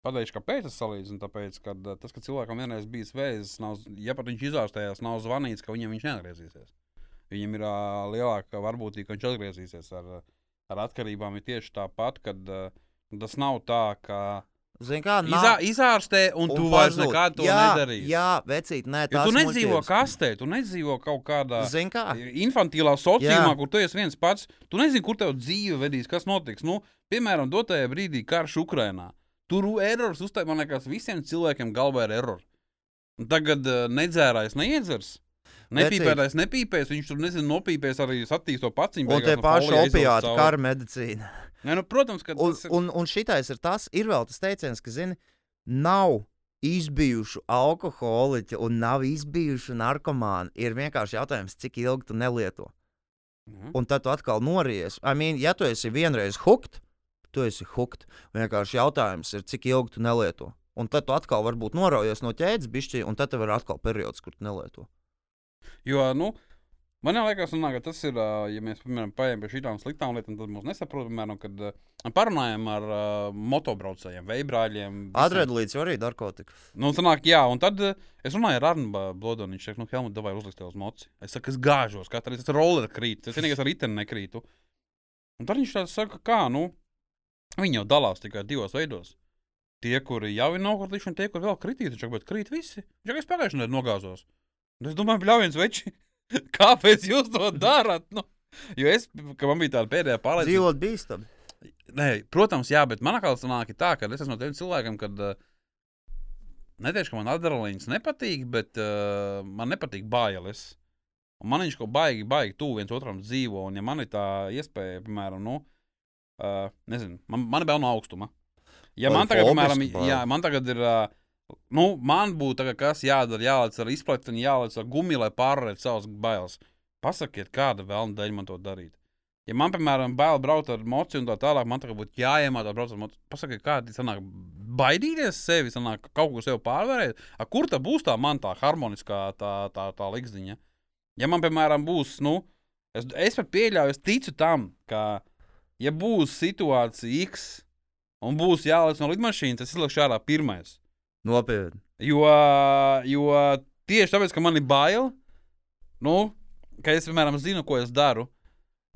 Pateikšu, kāpēc es salīdzinu. Tāpēc, ka tas, ka cilvēkam vienreiz bijis vēzis, nav, ja pat viņš izārstējās, nav zvanīts, ka viņam viņš neatgriezīsies. Viņam ir uh, lielāka varbūtība, ka viņš atgriezīsies ar, ā, ar atkarībām. Ir tieši tāpat, kad uh, tas nav tā, ka Zini, kā izā, izārstē un, un tu vairs nekad to jā, nedarīsi. Jā, vecīt, nē, Jo tas tu nedzīvo kastē, tu nedzīvo kaut kādā kā? infantīlā sociālā, kur tu esi viens pats. Tu nezini, kur tev dzīve vedīs, kas notiks. Nu, piemēram, dotajā brīdī karš Ukrajinā. Tur erors uztaisīja, man liekas, visiem cilvēkiem galvā ir erors. Tagad uh, nedzērājs neiedzers. Nepīpētājs nepīpēs, viņš tur nezina, nopīpēs arī attīstīto paciņu. Un tie no paši opiāti, cauri. kara medicīna. Nē, nu, protams, ka Un, tas ir. un, un šitais ir tas, ir vēl tas teiciens, ka, zini, nav izbijušu alkoholiķu un nav izbijušu narkomānu. Ir vienkārši jautājums, cik ilgi tu nelieto. Mhm. Un tad tu atkal nories. I mean, ja tu esi vienreiz hooked, tu esi hooked. Vienkārši jautājums ir, cik ilgi tu nelieto. Un tad tu atkal varbūt noraujies no ķēdes, bišķi, un tad tev ir atkal periods, kur tu nelieto. Jo, nu, man liekas, un, ka tas ir, ja mēs, piemēram, paietam pie šīm sliktām lietām, tad mums nesaprot, piemēram, kad ā, parunājam ar uh, motobraucējiem, veibrāļiem. visiem. Adrenalīns jau arī narkotika. Nu, sanāk, jā, un tad uh, es runāju ar Arnu Blodonu. Viņš teica, nu, Helmut, vai uzlikt tev uz moci. Es saku, es gāžos, katru reizi es roller krītu. Es vienīgais ar riteni nekrītu. Un tad viņš tāds saka, kā, nu, viņi jau dalās tikai divos veidos. Tie, kuri jau ir nokritījuši, un tie, kur vēl saka, bet krīt visi. Viņš saka, es pagājušajā nedēļā nogāzos. Un es domāju, bļaujiens veči, kāpēc jūs to darāt? Nu, jo es, ka man bija tāda pēdējā pārliecība. Dzīvot bīstami. Nē, protams, jā, bet manā skatījumā ir tā, ka es esmu no tiem cilvēkiem, kad uh, neteikšu, ka man adrenalīns nepatīk, bet uh, man nepatīk bailes. Un man viņš kaut baigi, baigi tuvu viens otram dzīvo. Un, ja man ir tā iespēja, piemēram, nu, uh, nezinu, man, man ir bail no augstuma. Ja Vai man tagad, fobiska piemēram, jā, man tagad ir. Uh, nu, man būtu kas jādara, jālaiž ar izplatni, jālaiž ar gumiju, lai pārvarētu savas bailes. Pasakiet, kāda vēlna dēļ man to darīt. Ja man, piemēram, bail braukt ar mociju un tā tālāk, man tagad būtu jāiemācās braukt ar mociju. Pasakiet, kāda ir sanāk, baidīties sevi, sanāk, kaut ko sev pārvarēt. A, kur tā būs tā man tā harmoniskā tā, tā, tā likziņa? Ja man, piemēram, būs, nu, es, es pat pieļauju, es ticu tam, ka, ja būs situācija X un būs jālaiž no lidmašīnas, es izlikšu ārā pirmais. Nopietni. Jo, jo tieši tāpēc, ka man ir bail, nu, ka es, piemēram, zinu, ko es daru.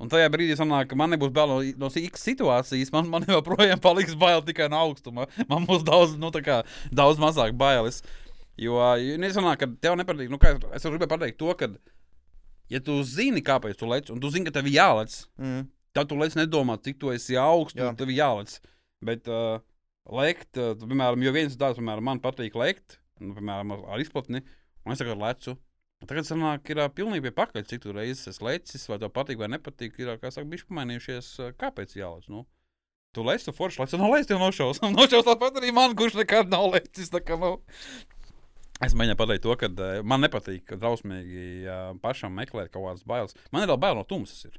Un tajā brīdī sanāk, ka man nebūs bail no, no X situācijas. Man, man joprojām paliks bail tikai no augstuma. Man būs daudz, nu, kā, daudz mazāk bailes. Jo, nesanāk, ka tev nepatīk. Nu, kā, es gribēju pateikt to, ka, ja tu zini, kāpēc tu lec, un tu zini, ka tev jālec, Mm. tad tu lec nedomā, cik tu esi augsts, Jā. un tev jālec. Bet uh, lekt, uh, tu, piemēram, jo viens tāds, piemēram, man patīk lekt, nu, piemēram, ar, ar izplatni, un es tagad lecu. Un tagad sanāk, ir uh, pilnīgi pie pakaļ, cik tu reizes esi lecis, vai tev patīk vai nepatīk. Ir, kā saka, bišķi pamainījušies, kāpēc jālec. Nu? Tu leci, tu forši leci, no leci, tev nošaus. nošaus tāpat arī man, kurš nekad nav lecis. kā, Nu. Es mēģināju pateikt to, ka man nepatīk drausmīgi pašam meklēt kaut kādas bailes. Man ir vēl bail no tumsas. Ir.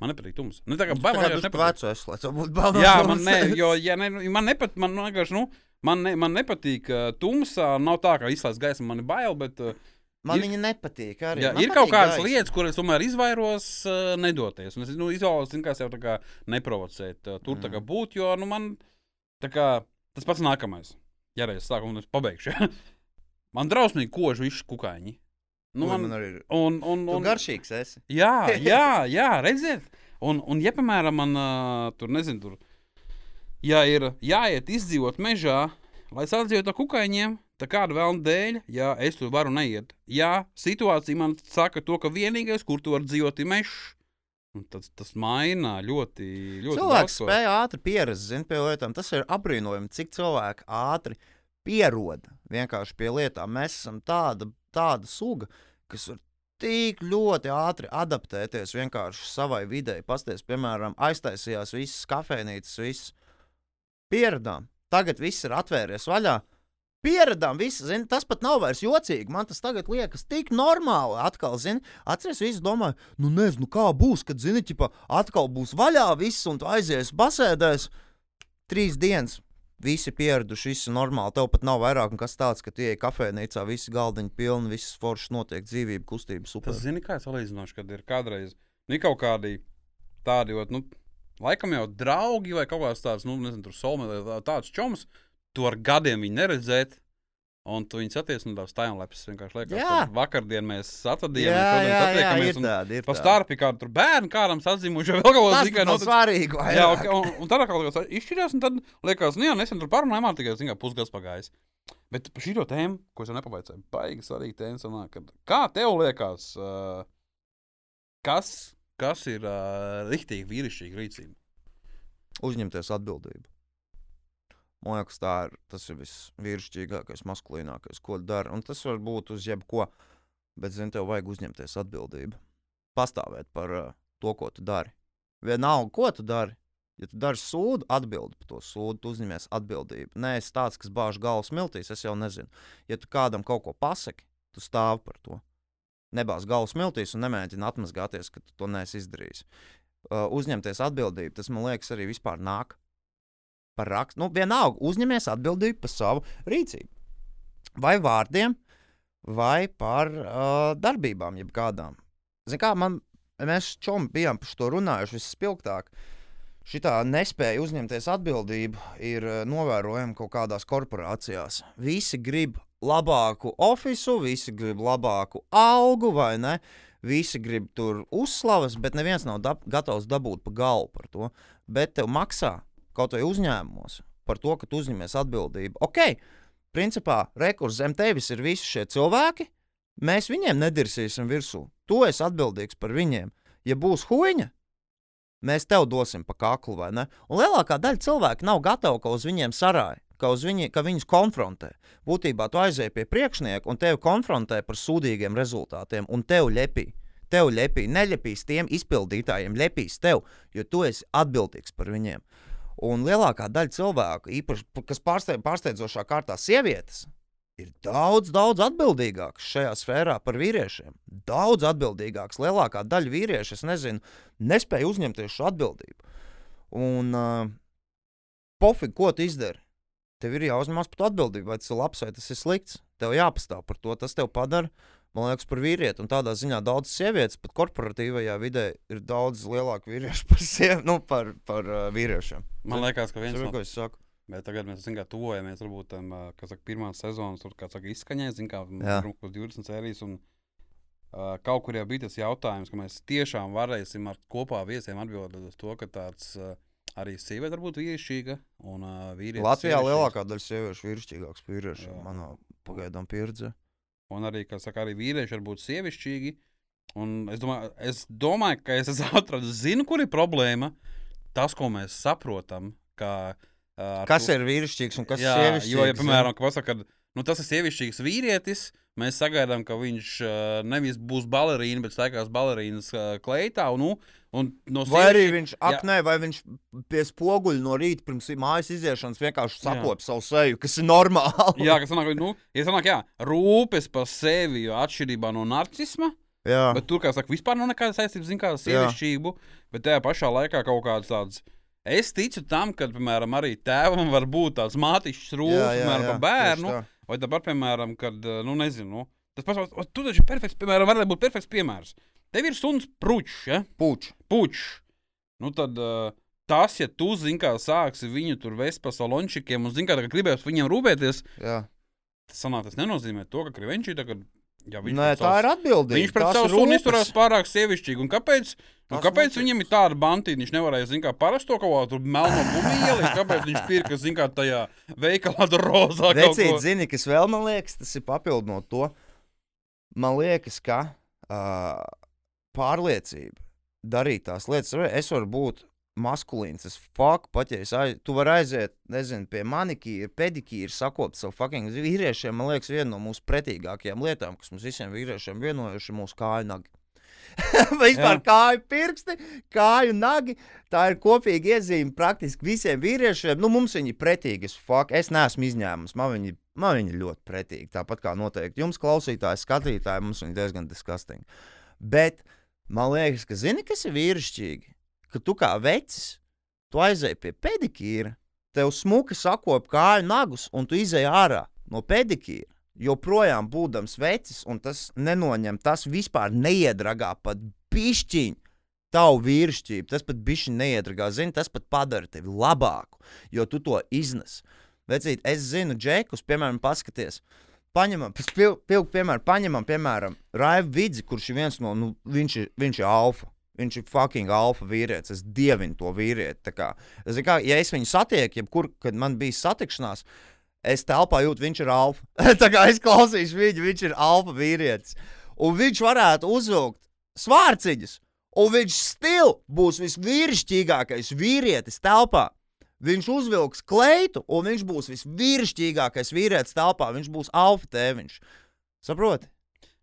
Man nepatīk tumsa. Ne tā kā bail, man uz nepatīk. vecu es, lai tev būtu bail Jā, man, ne, jo, ja ne, nu, man nepatīk, man vienkārši, nu, man, ne, man nepatīk uh, tumsā. Nav tā, ka izslēdz gaismu, man ir bail, bet uh, Man ir- viņa nepatīk. Arī. jā, Man ir kaut kādas gaisa. lietas, kuras tomēr izvairos uh, nedoties. Un es nu, izvēlos, kā sev tā kā neprovocēt, uh, tur tā kā Mm. būt, jo nu, man kā tas pats nākamais. Ja reiz sāku, un es pabeigšu. man drausmīgi kož visi kukaiņi. Nu, man, man arī ir. un, un, un, garšīgs esi. Jā, jā, jā redziet. Un, un ja, piemēram, man uh, tur, nezinu, tur, ja ir jāiet izdzīvot mežā, lai sadzīvotu ar kukaiņiem, Tā kāda vēlna dēļ, ja es tur varu neiet. Ja situācija man saka to, ka vienīgais, kur tu vari dzīvot, ir mežs, tas, tas maina ļoti, ļoti Cilvēks daudz ko. spēja ātri pierast pie lietām. Tas ir apbrīnojami, cik cilvēki ātri pierod vienkārši pie lietām. Mēs esam tāda, tāda suga, kas var tik ļoti ātri adaptēties vienkārši savai videi. Pasties, piemēram, aiztaisījās visas kafejnīcas, visas pieradām. Tagad viss ir atvērties vaļā. Pieradām, visi, zin, tas pat nav vairs jocīgi. Man tas tagad liekas tik normāli. Atkal, zini, atceries, visi domāju, nu nezinu, kā būs, kad, zini, ķipa, atkal būs vaļā viss un tu aizies basēdēs. Trīs dienas, visi pieraduši, viss ir normāli. Tev pat nav vairāk nekas tāds, ka tie ir kafejnīcā, visi galdiņi pilni, viss foršs notiek, dzīvība, kustība, super. Tas zini, kā es salīdzināšu, kad ir kādreiz nu, kaut kādi tādi, ot, nu, laikam jau draugi vai kaut kāds tāds, nu, nezinu, tur solmē, tāds čoms, tu ar gadiem viņu neredzēt. Un tu viņus attiec no tās timelapses. Vienkārši liekas, Jā. ka vakardien mēs atvadījām, jā, jā, jā, satiekamies. ir tāda, ir Pa starpi kādu tur bērnu, kādam sadzimuši, vai vēl kaut ko Tas tikai nav notic- svarīgi. Jā, un, un tad atkal kaut kas izšķirās, un tad liekas, nu jā, nesen tur parunājām, tikai zin, kā, pusgads pagājis. Bet par šī tēmu, ko es jau nepabeidzu, baigi svarīga tēma. sanāk, kad- Kā tev liekas, uh, kas, kas ir uh, rīktīgi vīrišķīga rīcība? Uzņemties atbildību. Man liekas, tā ir, tas ir visvīrišķīgākais, maskulīnākais, ko dara. Un tas var būt uz jebko, bet, zini, tev vajag uzņemties atbildību. Pastāvēt par uh, to, ko tu dari. Vienalga, ko tu dari. Ja tu dari sūdu, atbildi par to sūdu, tu uzņemies atbildību. Nē, es tāds, kas bāž galvas miltīs, es jau nezinu. Ja tu kādam kaut ko pasaki, tu stāvi par to. Nebāz galvas miltīs un nemēģini atmazgāties, ka tu to neesi izdarījis. Uh, uzņemties atbildību, tas man liekas arī vispār nāk par rakstu. Nu, vienalga, uzņemies atbildību par savu rīcību. Vai vārdiem, vai par uh, darbībām, jeb kādām. Ziniet, kā man, mēs čom bijām par to runājuši vispilgtāk. Šitā nespēja uzņemties atbildību ir uh, novērojama kaut kādās korporācijās. Visi grib labāku oficiālu, visi grib labāku algu, vai ne? Visi grib tur uzslavas, bet neviens nav dab gatavs dabūt pa galvu par to. Bet tev maksā kaut vai uzņēmumos par to, ka tu uzņemies atbildību. Ok, principā rekurs zem tevis ir visi šie cilvēki. Mēs viņiem nedirsīsim virsū. Tu esi atbildīgs par viņiem. Ja būs huīņa, mēs tev dosim pa kaklu, vai ne? Un lielākā daļa cilvēku nav gatava, ka uz viņiem sarāja, ka, uz viņi, ka viņus konfrontē. Būtībā tu aizēji pie priekšnieka un tevi konfrontē par sūdīgiem rezultātiem, un tev lepī. Tev lepī, nelepīs tiem izpildītājiem, lepīs tev, jo tu esi atbildīgs par viņiem. Un lielākā daļa cilvēku, īpaši, kas pārsteidz, pārsteidzošā kārtā sievietes, ir daudz, daudz atbildīgākas šajā sfērā par vīriešiem. Daudz atbildīgākas. Lielākā daļa vīriešu, es nezinu, nespēja uzņemties šo atbildību. Un uh, pofīgi, ko tu izdari? Tev ir jāuzņemas par to atbildību, vai tas ir labs vai tas ir slikts. Tev jāpastāv par to. Tas tev padara, man liekas, par vīrieti. Un tādā ziņā daudz sievietes, pat korporatīvajā vidē, ir daudz lielāka vīrieša par, siev, nu, par, par uh, vīriešiem. Man liekas, ka viens ir, no saku. Bet tagad mēs zinām, ka tuvojamies varbūt tam, kas saka, pirmās sezonas, tur saka, izskaņai, zinām, kā mums būs 20 sērijas. Un, uh, kaut kur jau bija tas jautājums, ka mēs tiešām varēsim ar kopā viesiem atbildēt uz to, ka tāds uh, arī sieviete var būt vīrišķīga un uh. Latvijā sievišķīgs. lielākā daļa sieviešu ir vīrišķīgāks par vīriešiem. Manā pagaidām pieredzē. Un arī, kā saka, arī vīrieši var būt sievišķīgi. Un es domāju, es domāju, ka es atradis, zinu, kur ir problēma. Tas, ko mēs saprotam, ka. Uh, Kas ir vīrišķīgs un kas Jā, ir sievišķīgs? jo, ja, piemēram, ka pasaka, ka nu, tas ir sievišķīgs vīrietis, mēs sagaidām, ka viņš uh, nevis būs balerīna, bet staigās balerīnas uh, kleitā. Un, nu, un no Vai arī viņš apnē, vai viņš pie spoguļa no rīta pirms mājas iziešanas vienkārši sakop savu seju, kas ir normāli. Jā, kas sanāk, nu, ja sanāk, jā, rūpes par sevi, atšķirībā no narcisma. jā. Bet tur, kā saka, vispār nav nekāda saistība zin, kā ar Jā. sievišķību, bet tajā pašā laikā kaut kāds tāds. Es ticu tam, ka, piemēram, arī tēvam var būt tāds mātišķis rūpes, par bērnu. tā. Vai tāpat, piemēram, kad, eh, nu, nezinu, nu, tas pats, tu taču perfekts, piemēram, varētu būt perfekts piemērs. Tev ir suns pručs, ja? Puč. pučs. Nu, tad uh, tas, ja tu zini, kā sāksi viņu tur vest pa salončikiem un zini, kā gribēs viņiem rūpēties, Jā. tas, sanāk, tas nenozīmē to, ka krivenčī tagad Jā, Nē, tā savus- ir atbildība. Viņš pret savu sunu izturās pārāk sievišķīgi. Un kāpēc, un kāpēc notiek. viņam ir tāda bantīna? Viņš nevarēja, zināt, kā parasto kaut kādu melno gumiju, kāpēc viņš pirka, zināt, kā tajā veikalā tur rozā. ko. zini, kas vēl man liekas, tas ir papildinot to. Man liekas, ka uh, pārliecība darīt tās lietas, es varu būt maskulīns, es fuck, pat ja es aiz, tu vari aiziet, nezinu, pie manikīra, pedikīra, sakot savu fucking vīriešiem, man liekas, viena no mūsu pretīgākajām lietām, kas mums visiem vīriešiem vienojuši, ir mūsu kāju nagi. Vispār kāju pirksti, kāju nagi. Tā ir kopīga iezīme praktiski visiem vīriešiem. Nu, mums viņi ir pretīgi. Fuck, es neesmu izņēmums. Man viņi, man viņi ļoti pretīgi. Tāpat kā noteikti jums, klausītāji, skatītāji, mums viņi diezgan diskastīgi. Bet man liekas, ka zini, kas ir vīrišķīgi? Ka tu kā vecis, tu aizēji pie pedikīra, tev smuki sakop kāju nagus, un tu izēji ārā no pedikīra. Joprojām būdams vecis, un tas nenoņem, tas vispār neiedragā pat pišķiņu tavu vīrišķību. Tas pat bišķi neiedragā, zini, tas pat padara tevi labāku, jo tu to iznes. Vecīt, es zinu, džekus, piemēram, paskaties. Paņemam, pilnu pil, piemēru, paņemam, piemēram, Raivu Vidzi, kurš ir viens no, nu, viņš ir, viņš ir alfa. Viņš ir fucking alfa vīrietis. Es dievinu to vīrieti. Kā, es, kā, ja es viņu satieku, jebkur, kad man bija satikšanās, es telpā jūtu, viņš ir alfa. tā kā es klausīšu viņu, viņš ir alfa vīrietis. Un viņš varētu uzvilkt svārciņus, un viņš stil būs visvīrišķīgākais vīrietis telpā. Viņš uzvilks kleitu, un viņš būs visvīrišķīgākais vīrietis telpā. Viņš būs alfa tēviņš. Saproti?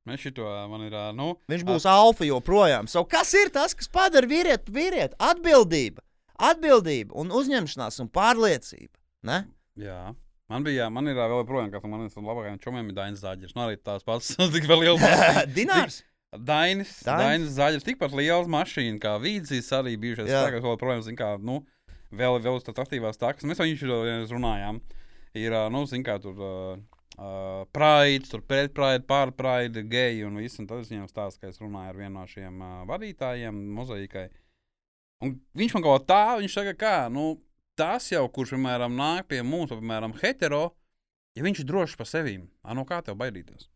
Mēs šito man ir, nu, Viņš būs alfa joprojām. So, kas ir tas, kas padara vīrieti vīrieti? Atbildība, atbildība un uzņemšanās un pārliecība. Ne? Jā. Man bija, man ir vēl joprojām, kas man ir labākajiem čomiem, ir Dainis Zāģers. Nu, arī tās pats, tik vēl liels. Dinārs. Dainis, Dainis? Dainis Zāģers, tikpat liels mašīna kā Vīdzīs, arī bijušais Jā. spēkās, vēl joprojām, zin kā, nu, vēl, vēl uz tās aktīvās takas. Mēs jau viņš runājām. Ir, nu, zin kā, tur uh, uh, praids, tur pētpraid, pārpraid, geji un viss. Un tad es viņam stāstu, ka es runāju ar vienu no šiem uh, vadītājiem, mozaīkai. Un viņš man kaut kā tā, viņš saka, kā, nu, tas jau, kurš, piemēram, nāk pie mums, piemēram, hetero, ja viņš ir drošs par sevi, no kā tev baidīties?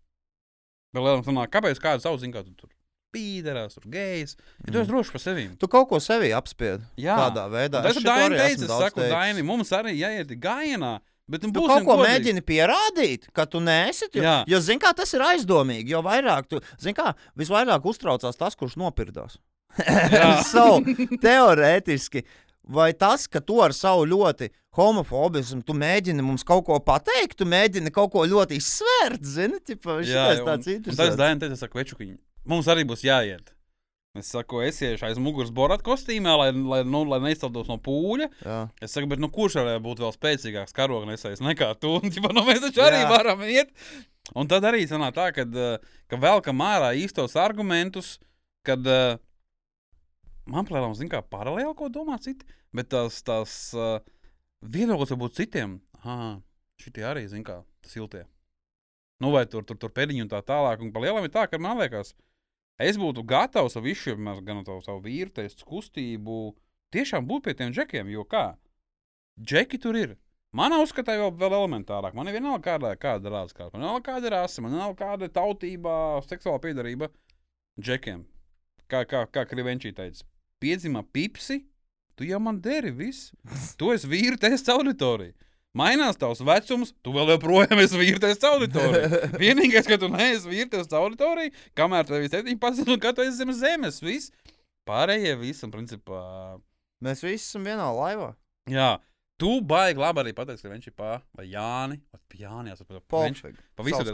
Lielāks runā, kāpēc kāds sauc, zin, kā tu tur pīderās, tur gejs, ja tu esi drošs par sevi. Tu kaut ko sevi apspiedi. Jā. Tādā veidā. Tas ir teica, esmu es saku, teicis. Daini, mums arī jāiet gājienā, bet nu, Tu kaut ko godīgi. mēģini pierādīt, ka tu neesi. Jo, Jā. jo zini, kā tas ir aizdomīgi. Jo vairāk, tu, zini, kā visvairāk uztraucās tas, kurš nopirdās. So, teorētiski, vai tas, ka tu ar savu ļoti homofobismu, tu mēģini mums kaut ko pateikt, tu mēģini kaut ko ļoti izsvērt, zini, tipa, Jā, un- tāds un Tas. Daini teica, saku, večukiņi, mums arī būs jāiet. Es saku, es iešu aiz muguras borata kostīmā, lai, lai, nu, lai neizceltos no pūļa. Jā. Es saku, bet nu, kurš varētu būt vēl spēcīgāks karognesējs nekā tu? Un, ķipa, nu, mēs taču arī Jā. varam iet. Un tad arī sanāk tā, kad, eh, ka velkam ārā īstos argumentus, kad eh, man plēlām, zin kā paralēli, ko domā citi, bet tās, tās uh, viedoklis var būt citiem. Ah, šitie arī, zin kā, siltie. Nu, vai tur, tur, tur pēdiņi un tā tālāk. Un pa lielam ir tā, ka man liekas, es būtu gatavs ar visu, gan ar savu vīru testu kustību, tiešām būt pie tiem džekiem, jo kā? Džeki tur ir. Manā uzskatā jau vēl elementārāk. Man ir vienalga, kāda, kāda ir rādes kārta. Man vienalga, kāda ir rasa, man vienalga, kāda ir tautība, seksuāla piedarība. Džekiem. Kā, kā, kā Krivenčī teica, piedzima pipsi, tu jau man deri viss. Tu esi vīri tests auditorija. Mainās tavs vecums, tu vēl joprojām esi vīri tests auditorija. Vienīgais, ka tu neesi vīri tests auditorija, kamēr tev ir 17 un kad tu esi zem zemes, viss. Pārējie visi, un principā, Mēs visi esam vienā laivā. Jā, tu baigi labi arī pateici, ka viņš ir pāri vai Jāni. Vai Jāni jāsaka, pa viņš Pofīgi. pa visur.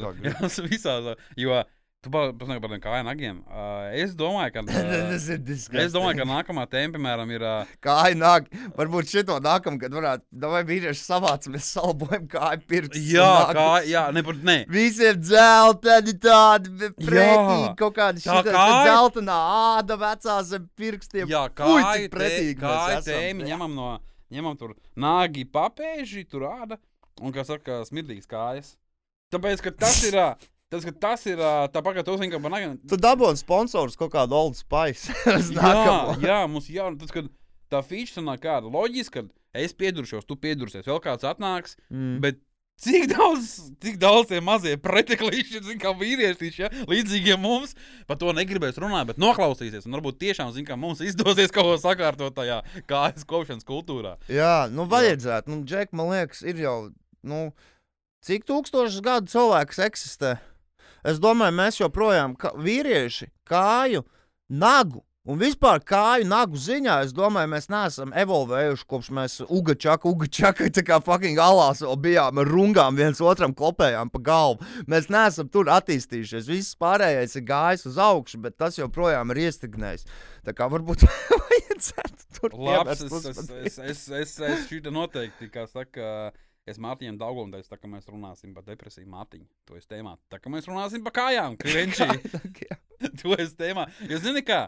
Kā tu pasaka par tiem kāju nagiem. Uh, es domāju, ka. Uh, Tas ir disgusting. es domāju, ka nākamā tēma, piemēram, ir. Uh, Kāja nāk, varbūt šito nākamā gadu varētu, vai vīrieši savācamies, salbojam kāju pirksts. jā, un kā, jā, ne, pat- ne. Visiem dzelteni tādi, pretīgi kaut kādi kāja- bet dzeltenā āda vecā zem pirkstiem. Jā, kā cik pretīgi Kā esam. tēma ņemam no. Ņemam tur nāgi papēži, tur āda. Un, kā saka, smirdīgas kājas. Tāpēc, ka tas ir. ā, Tas, tas ir tāpat, kā tu zini, ka man nagiem. Tu dabūji sponsors kaut kādu Old Spice. Jā, jā, mums jau tas, kad tā feature sanāk kāda loģiska, ka es pieduršos, tu piedursies, vēl kāds atnāks, Mm. bet Cik daudz, cik daudz tie mazie preteklīši, kā vīrieši, ja, līdzīgiem mums, par to negribēs runāt, bet noklausīsies. Un varbūt tiešām, zin, kā mums izdosies kaut ko sakārtot tajā kājas kopšanas kultūrā. Jā, nu vajadzētu. Nu, Džek, man liekas, ir jau, nu, cik tūkstošus gadu cilvēks eksistē. Es domāju, mēs joprojām, kā vīrieši, kāju, nagu Un vispār kāju nagu ziņā, es domāju, mēs neesam evolvējuši kopš mēs ugačaka, ugačaka, tā kā fucking alās bijām ar rungām viens otram klopējām pa galvu. Mēs neesam tur attīstījušies. Viss pārējais ir gājis uz augšu, bet tas joprojām ir iestignējis. Tā kā varbūt vajadzētu tur Labs, es, es, es, es, es, es šī noteikti, kā saka. Es Mārtiņam Daugam teicu, tā kā mēs runāsim par depresiju, Mārtiņu, to es tēmā. Tā kā mēs runāsim par kājām, krienčī. to es tēmā. Jo zini kā,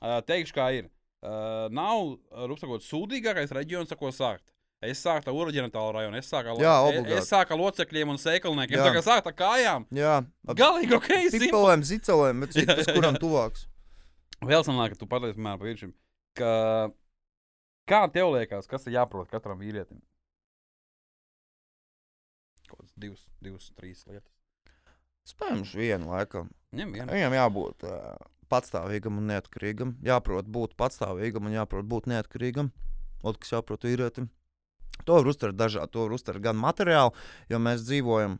teikšu, kā ir. Uh, nav, rupsakot, sūdīgākais reģions, ar ko sākt. Es sāku ar urģenatālu rajonu, es sāku ar, es sāku ar locekļiem un sēklniekiem. Kā sāku ar kājām. Jā, Galīgi ok, simpli. Zipelēm, zicelēm, bet tas kuram tuvāks? Vēl sanāk, ka tu pateici, piemēram, par vīriešiem, ka kā tev liekas, kas ir jāprot katram vīrietim? Divas, divas, trīs lietas. Spējams, vienu laikam. Ņem vienu. Viņam jābūt uh, patstāvīgam un neatkarīgam. Jāprot būt patstāvīgam un jāprot būt neatkarīgam. Otrs, kas jāprot vīrietim. To var uztvert dažādi. To var uztvert gan materiāli, jo mēs dzīvojam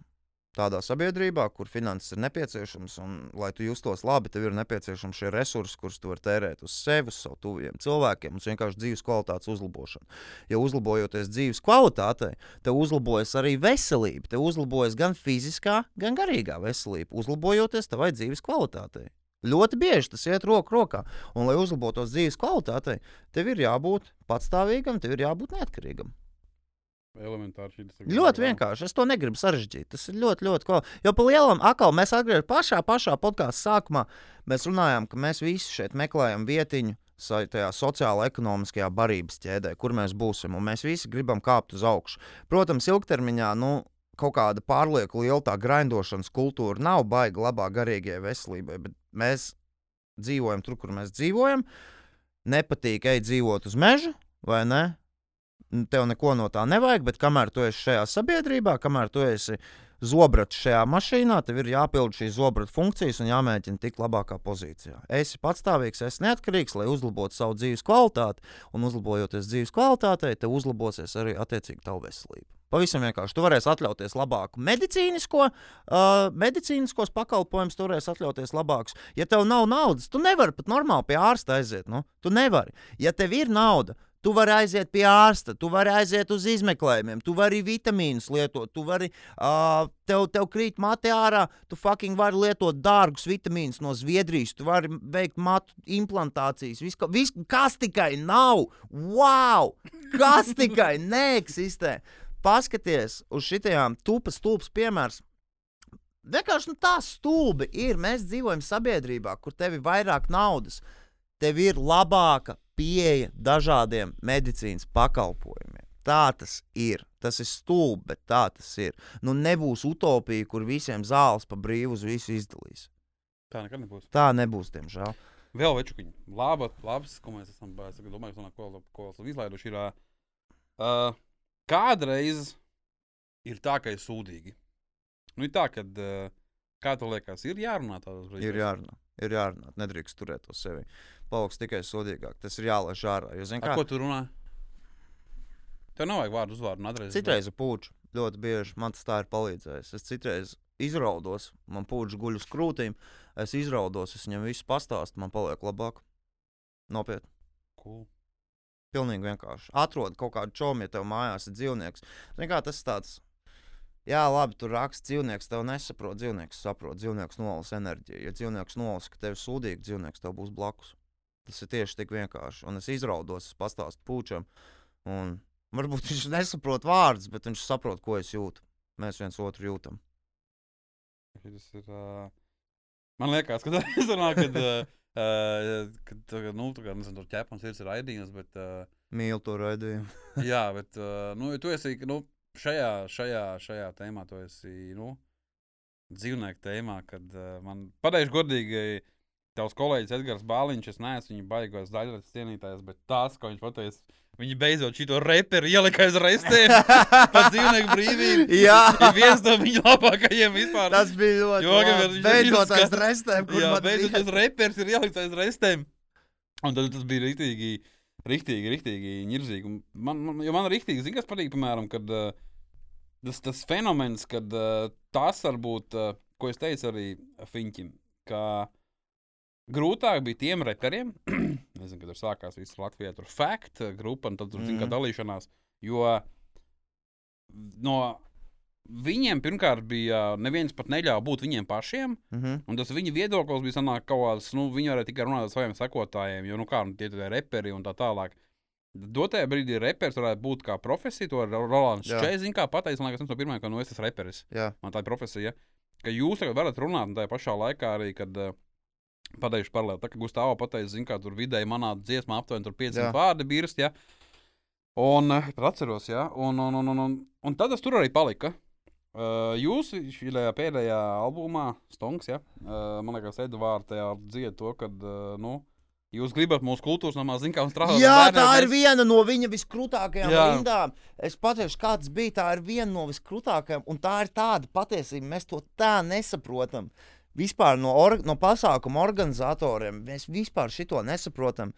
tādā sabiedrībā, kur finanses ir nepieciešamas, un, lai tu justos labi, tev ir nepieciešams šie resursi, kurus tu vari tērēt uz sevi, uz savu tuviem cilvēkiem, uz vienkārši dzīves kvalitātes uzlabošanu. Ja uzlabojoties dzīves kvalitātei, tev uzlabojas arī veselība. Tev uzlabojas gan fiziskā, gan garīgā veselība, uzlabojoties tavai dzīves kvalitātei. Ļoti bieži tas iet roku rokā. Un, lai uzlabotos dzīves kvalitātei, tev ir jābūt patstāvīgam, tev ir jābūt neatkarīgam. Elementāri šī tas Ļoti vienkārši. Es to negribu sarežģīt. Tas ir ļoti, ļoti ko. Jo par lielam akal mēs atgriežamies pašā, pašā podkāstu sākumā. Mēs runājām, ka mēs visi šeit meklējam vietiņu tajā sociālajā, ekonomiskajā barības ķēdē, kur mēs būsim. Un mēs visi gribam kāpt uz augšu. Protams, ilgtermiņā. Nu, Kaut kāda pārlieku liela tā grindošanas kultūra nav baigta labā garīgajai veselībai, bet mēs dzīvojam tur, kur mēs dzīvojam. Nepatīk ej dzīvot uz meža, vai ne? Tev neko no tā nevajag, bet kamēr tu esi šajā sabiedrībā, kamēr tu esi zobrats šajā mašīnā, tev ir jāpild šīs zobrata funkcijas un jāmēģina tikt labākā pozīcijā. Esi patstāvīgs, esi neatkarīgs, lai uzlabotu savu dzīves kvalitāti, un uzlabojoties dzīves kvalitātei, tev uzlabosies arī attiecīgi tava veselība. Pavisam vienkārši. Tu varēsi atļauties labāku medicīnisko, uh, medicīniskos pakalpojumus, tu varēsi atļauties labākus. Ja tev nav naudas, tu nevari pat normāli pie ārsta aiziet. Nu? Tu nevari. Ja tev ir nauda, tu vari aiziet pie ārsta, tu vari aiziet uz izmeklējumiem, tu vari vitamīnus lietot, tu vari, uh, tev, tev krīt mati ārā, tu fucking vari lietot dārgus vitamīnus no Zviedrijas, tu vari veikt matu implantācijas. Vis, ka- vis, kas tikai nav? Wow! Kas tikai neeksistē? Paskaties uz šitām tupas stulbas piemērs. Vienkārši nu, tā stulbi ir. Mēs dzīvojam sabiedrībā, kur tev ir vairāk naudas, tev ir labāka pieeja dažādiem medicīnas pakalpojumiem. Tā tas ir. Tas ir stulbi, bet tā tas ir. Nu, nebūs utopija, kur visiem zāles pa brīvu uz visu izdalīs. Tā nekad nebūs. Tā nebūs, diemžēl. Vēl večukiņi. Laba, labs, ko mēs esam, es domāju, ko, ko esam izlaiduši, ir uh, kādreiz ir tā, ka ir sūdīgi. Nu, ir tā, ka, uh, kā tev liekas, ir jārunā tādos brīžos? Ir jārunā. Ir jārunā. Nedrīkst turēt to sevi. Paliks tikai sodīgāk. Tas ir jālaiž ārā. Jo, zin, Ar kā, ko tu runā? Tev nav vajag vārdu uzvārdu un adresi. Citreiz ir pūčs. Ļoti bieži man tas tā ir palīdzējis. Es citreiz izraudos, man pūčs guļ uz krūtīm. Es izraudos, es viņam visu pastāstu, man paliek labāk. Nopietni. Cool. Pilnīgi vienkārši. Atrod kaut kādu čomu, ja tev mājās ir dzīvnieks. Zini, kā tas tāds. Jā, labi, tur raksts dzīvnieks, tev nesaprot. Dzīvnieks saprot, dzīvnieks nolas enerģiju. Ja dzīvnieks nolas, ka tev ir sūdīgi, dzīvnieks tev būs blakus. Tas ir tieši tik vienkārši. Un es izraudos, es pastāstu pūčam. Un varbūt viņš nesaprot vārdus, bet viņš saprot, ko es jūtu. Mēs viens otru jūtam. Tas ir. Uh, man liekas, ka tas ir runā, kad. Uh, Uh, kad, uh, nu, tā kā nezinu, tur ķepams ir raidījums, bet, uh, Mīlu to raidījumu. jā, bet, uh, nu, tu esi, nu, šajā, šajā, šajā tēmā, tu esi, nu, dzīvnieku tēmā, kad uh, man, pateikšu godīgi, tavs kolēģis Edgars Bāliņš, es neesmu viņa baigos daļradas cienītājs, bet tas, ko viņš pateica, viņi beidzot šito reperu ielika aiz reizēm par dzīvnieku brīvību. Jā. Ir viens no viņa labākajiem vispār. Tas bija ļoti labi. Beidzot aiz restēm, Jā, beidzot tas reperis ir ielikts aiz reizēm. Un tad tas bija rītīgi, rītīgi, rītīgi ņirzīgi. Un Man, man, jo man rītīgi, zini, kas patīk, piemēram, kad uh, tas, tas fenomens, kad uh, tas varbūt, uh, ko es teicu arī Fiņķim, ka grūtāk bija tiem reperiem, nezinu, kad tur sākās viss Latvijā, tur fact grupa, un tad tur, zini, kā Mhm. dalīšanās, jo no viņiem pirmkārt bija, neviens pat neļāva būt viņiem pašiem, Mhm. Un tas viņa viedoklis bija sanāk, kaut kāds, nu, viņi varēja tikai runāt ar saviem sekotājiem, jo, nu, kā, nu, tie ir reperi un tā tālāk. Dotajā brīdī reperis varētu būt kā profesija, to Ro- Rolands Jā. Čēzins kā pateicis, man liekas, no pirmajiem, ka, nu, es esmu reperis, Jā, man tā ir profesija, ka jūs tagad varat runāt, un tajā pašā laikā arī, kad uh, pateikšu paralēli, tā kā Gustavs pateica, zin, kā tur vidēji manā dziesmā aptuveni tur 500 Jā. vārdi birst, ja, un, uh, atceros, ja, un, un, un, un, un, un tad tas tur arī palika. Uh, jūs šajā pēdējā albumā, Stonks, ja, uh, man liekas, Edvards tajā dzied to, ka, uh, nu, jūs gribat mūsu kultūras namā, zināt, kā strādāt. Jā bērniem, tā ir mēs- viena no viņa viskrūtākajām Jā. rindām. Es pateikšu, kāds bija. Tā ir viena no viskrūtākajām, un tā ir tāda patiesība. Mēs to tā nesaprotam. Vispār no, or, no pasākuma organizatoriem mēs vispār šito nesaprotam.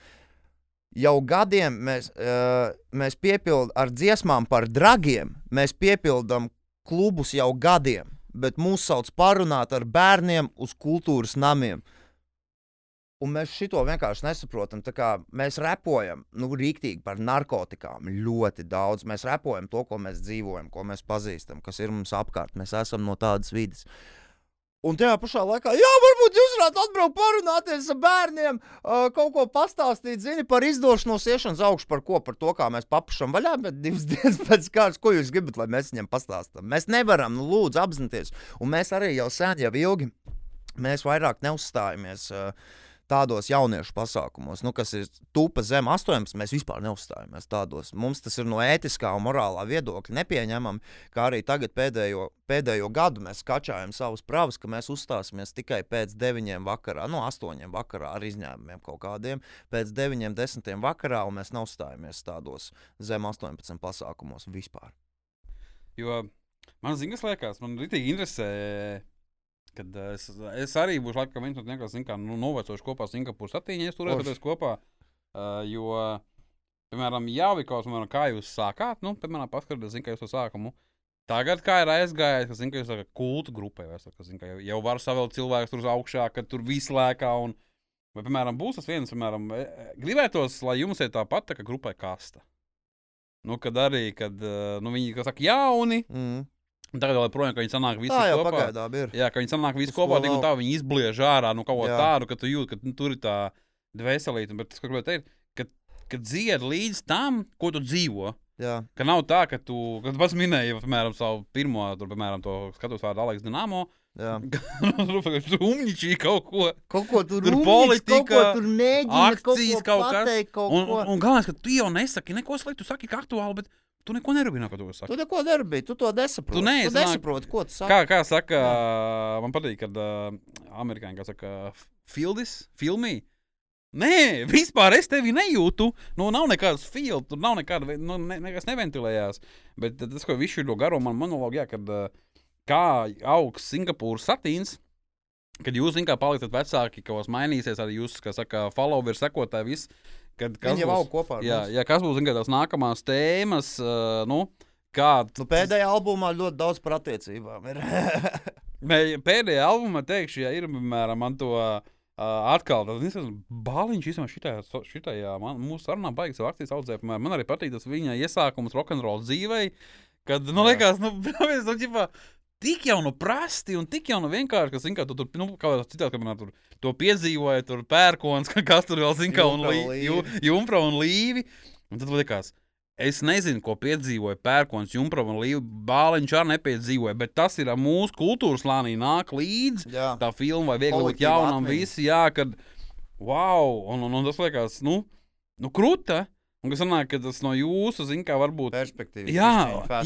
Jau gadiem mēs, uh, mēs piepildām ar dziesmām par dragiem, mēs piepildām klubus jau gadiem, bet mūs sauc parunāt ar bērniem uz kultūras namiem. Un mēs šito vienkārši nesaprotam. Mēs repojam nu, rīktīgi par narkotikām ļoti daudz. Mēs repojam to, ko mēs dzīvojam, ko mēs pazīstam, kas ir mums apkārt. Mēs esam no tādas vidas. Un tajā pašā laikā, jā, varbūt jūs varētu atbraukt, parunāties ar bērniem, uh, kaut ko pastāstīt, zini, par izdošanos, iešanas augšu, par ko, par to, kā mēs papušam vaļā, bet divas dienas pēc kārtas, ko jūs gribat, lai mēs viņiem pastāstām. Mēs nevaram, nu, lūdzu, apzināties. Un mēs arī jau sen, jau ilgi, mēs vairāk neuzstājamies. Uh, tādos jauniešu pasākumos, nu, kas ir tupa zem 18, mēs vispār neuzstājamies tādos. Mums tas ir no ētiskā un morālā viedokļa nepieņemami, kā arī tagad pēdējo, pēdējo gadu mēs skačājam savus pravus, ka mēs uzstāsimies tikai pēc 9 vakarā, no 8 vakarā ar izņēmumiem kaut kādiem, pēc 9, 10 vakarā, un mēs neuzstājamies tādos zem 18 pasākumos vispār. Jo man zina, kas liekas, man rītīgi interesē. Kad eh, es, es arī būšu laikam viens no tiem, kas kā nu, novecojuši kopā Singapūras attīņķis, turēties kopā. Uh, jo, piemēram, kas, piemēram, kā jūs sākāt, nu, piemēram, paskatieties, zina, kā jūs to sākumu. Tagad, kā ir aizgājis, ka, zin, ka jūs esat kultu grupai, vai esat, ka, zin, ka jau, var savēlēt cilvēkus tur uz augšā, ka tur viss lēkā. Un, vai, piemēram, būs tas viens, piemēram, e, e, gribētos, lai jums ir tāpat tā kā grupai kasta. Nu, kad arī, kad uh, nu, viņi, kas saka, jauni, Mm. Un tagad vēl projām, ka viņi sanāk visi Tā kopā. ir. Jā, ka viņi sanāk visi Uz kopā, tik un tā viņi izbliež ārā no kaut kā tādu, ka tu jūti, ka nu, tur ir tā dvēselīte. Bet tas, ko gribēju teikt, ka, ka dzied līdz tam, ko tu dzīvo. Jā. Ka nav tā, ka tu, kad pats minēji, piemēram, savu pirmo, tur, piemēram, to skatos vārdu Aleks Dinamo, Jā. tur umničī kaut ko. Kaut ko tur, rumjis, politika, kaut ko tur mēģina, akcijas, kaut, kaut pateikt, kaut Un, ko. un, un galvenais, ka tu jau nesaki neko sliktu, tu saki, ka aktuāli, bet tu neko nerunā, ko tu saki. Tu neko nedarbi, tu to nesaproti. Tu neesi tu nesaproti, ko tu saki. Kā, kā saka, man patīk, kad uh, amerikāņi kā saka, fildis, filmī. Nē, vispār es tevi nejūtu. Nu, nav nekādas filmas, tur nav nekāda, nu, ne, nekas neventilējās. Bet tas, ko viņš ir no garo man monologā, kad uh, kā augs Singapūras satīns, kad jūs, zināt, paliksiet vecāki, ka jūs mainīsies arī jūsu, kā saka, followers, sekotāji, viss. Kad, kas jau būs, kopā jā, mums. jā, kas būs, zināt, tās nākamās tēmas, uh, nu, kā Nu, pēdējā albumā ļoti daudz par attiecībām. Ir. Pēdējā albumā teikšu, ja ir, piemēram, man to uh, atkal tāds bāliņš, vismaz šitajā, so- šitajā man, mūsu sarunā baigas akcijas audzē. Man arī patīk tas viņa iesākums rokenrola dzīvei, kad, nu, Jā. liekas, nu, brāvies, nu, ģipā, tik jau nu prasti un tik jau nu vienkārši, ka, zin kā, tu tur, nu, kā vēl citādi, ka man tur to piedzīvoja, tur pērkons, ka kas tur vēl, zin kā, un Jumpra un Līvi. un līvi. Tad liekas, Es nezinu, ko piedzīvoja Pērkons, Junkas un Līja. Bāliņš arī nepiedzīvoja, bet tas ir mūsu kultūras slānī, nāk līdzi Jā. tā filma, vai viegli būt jaunam, atmiņa. visi, jā, kad, wow, un, un, un tas liekas, nu, nu krūta. Un kas sanāk, ka tas no jūsu, zin kā, varbūt. Perspektīva. Jā,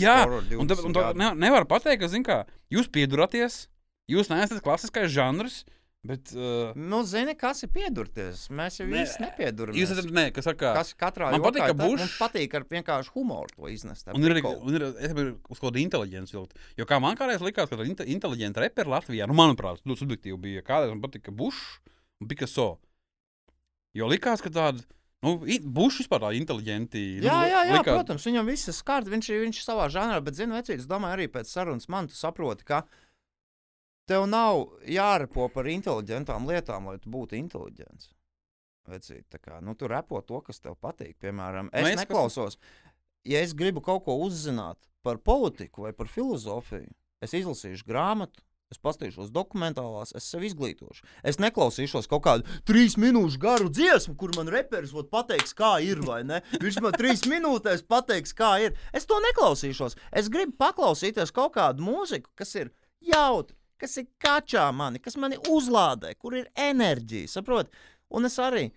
jā. Un, tā, un tā ne, nevar pateikt, ka, zin kā, jūs pieduraties, jūs neesat klasiskais žanrs, Bet, uh, Nu, zini, kas ir piedurties? Mēs jau Nē, visi nepieduramies. jūs esat, nē, kas saka, Kas katrā Man patīk, ka Bušs- Mums patīk ar vienkārši humoru to iznest. Un ir, prikolu. un ir, es gribu uz kādu inteliģenci vilkt. Jo kā man kādreiz likās, ka inte, inteliģenta reperi Latvijā, nu, manuprāt, subjektīvi bija. Kādreiz man patika Bušs un Picasso. Jo likās, ka tāda, nu, Bušs vispār tāda inteliģenti. Jā, nu, jā, jā likās- protams, viņam viss ir skārts. Viņš ir savā žanrā, bet, zinu, vecīt, es domāju, arī pēc sarunas man tu saproti, ka tev nav jārepo par inteliģentām lietām, lai tu būtu inteliģents. Vecīt, tā kā, nu, tu repo to, kas tev patīk. Piemēram, es Mēs, kas- neklausos. Ja es gribu kaut ko uzzināt par politiku vai par filozofiju, es izlasīšu grāmatu. Es paskatīšos dokumentālās, es sev izglītošu. Es neklausīšos kaut kādu trīs minūšu garu dziesmu, kur man reperis pateiks, kā ir. Viņš man trīs minūtēs pateiks, kā ir. Es to neklausīšos. Es gribu paklausīties kaut kādu mūziku, kas ir jautri, kas ir kačā mani, kas mani uzlādē, kur ir enerģija. Saprot? Un es arī.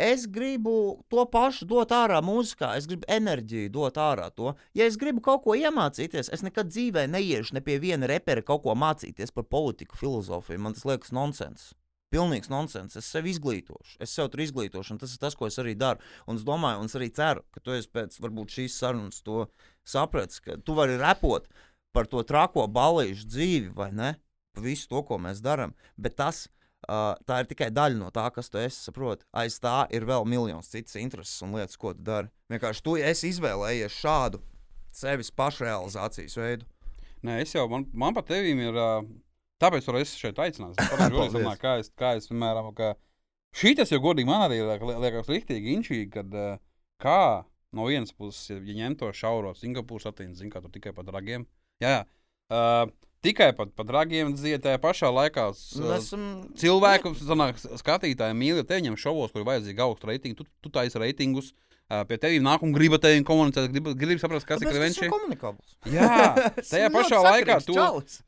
Es gribu to pašu dot ārā mūzikā, es gribu enerģiju dot ārā to. Ja es gribu kaut ko iemācīties, es nekad dzīvē neiešu ne pie viena repera kaut ko mācīties par politiku, filozofiju. Man tas liekas nonsens. Pilnīgs nonsens. Es sev izglītošu, es sev tur izglītošu, un tas ir tas, ko es arī daru. Un es domāju, un es arī ceru, ka tu pēc varbūt, šīs sarunas to sapratis, ka tu vari repot par to trako balīšu dzīvi, vai ne? Visu to, ko mēs darām. Bet tas Uh, tā ir tikai daļa no tā, kas tu esi. Saproti. Aiz tā ir vēl miljons citas intereses un lietas, ko tu dari. Vienkārši tu esi izvēlējies šādu sevis pašrealizācijas veidu. Nē, es jau, man, man pat tevīm ir. ā, Tāpēc es šeit aicināju. Es domāju, kā es, kā es, piemēram, ka šī tas jau godīgi man arī liek- liekas rīktīgi inčīgi, kad ā, kā no vienas puses, ja ņem to šauro Singapūras attīstību, zina, ka tur tikai par dragiem. Jā, jā. Uh, tikai par pa dragiem dzied tajā pašā laikā. Nu, esam... Cilvēku sanāk, skatītāji mīl tevi, viņam šovos, kur ir vajadzīgi augstu reitingu. Tu, tu taisi reitingus. Uh, pie tevis nāk un grib tevi komunicēt, grib, grib saprast, kas ir Tāpēc tas klients. ir komunikabls. Jā, tajā pašā laikā tu,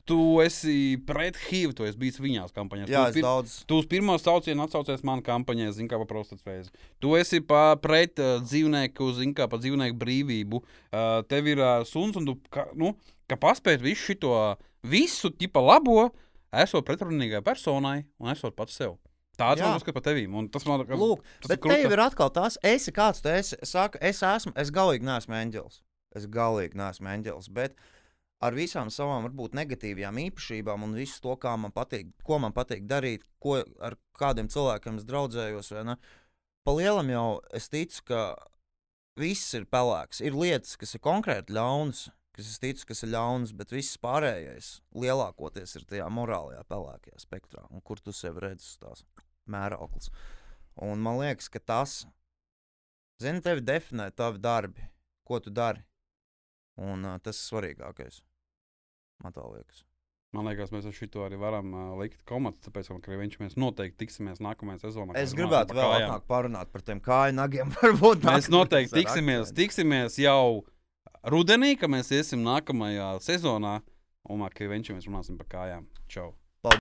tu esi pret HIV, tu esi bijis viņās kampaņās. Jā, tu, pir- daudz. Tu uz pirmā sauciena atsaucies manā kampaņā, zini, kā par prostatsvēzi. Tu esi pa, pret uh, dzīvnieku, zini, kā par dzīvnieku brīvību. Uh, tev ir uh, suns, un tu ka, nu, ka paspēt visu šo, visu tipa labo, esot pretrunīgai personai un esot pats sev. Tāds Jā. man uzskata par un Tas man liekas, Lūk, tas bet kruta. tev ir atkal tas, esi kāds tu esi. Es saku, es esmu, es galīgi neesmu eņģelis. Es galīgi neesmu eņģelis. Bet ar visām savām, varbūt, negatīvām īpašībām un visu to, kā man patīk, ko man patīk darīt, ko ar kādiem cilvēkiem es draudzējos. vai ne, Pa lielam jau es ticu, ka viss ir pelēks. Ir lietas, kas ir konkrēti ļaunas, kas es ticu, kas ir ļaunas, bet viss pārējais lielākoties ir tajā morālajā pelēkajā spektrā, un kur tu sevi redzi uz tās mērauklas. Un man liekas, ka tas, zini, tevi definē tavi darbi, ko tu dari. Un uh, tas ir svarīgākais. Man tā liekas. Man liekas, mēs ar šo arī varam uh, likt komatu, tāpēc, ka viņš mēs noteikti tiksimies nākamajā sezonā. Es gribētu vēl parunāt par tiem kāju nagiem. Varbūt Mēs noteikti tiksimies, tiksimies jau rudenī, kad mēs iesim nākamajā sezonā. Un ar Kriņķi mēs runāsim par kājām. Čau!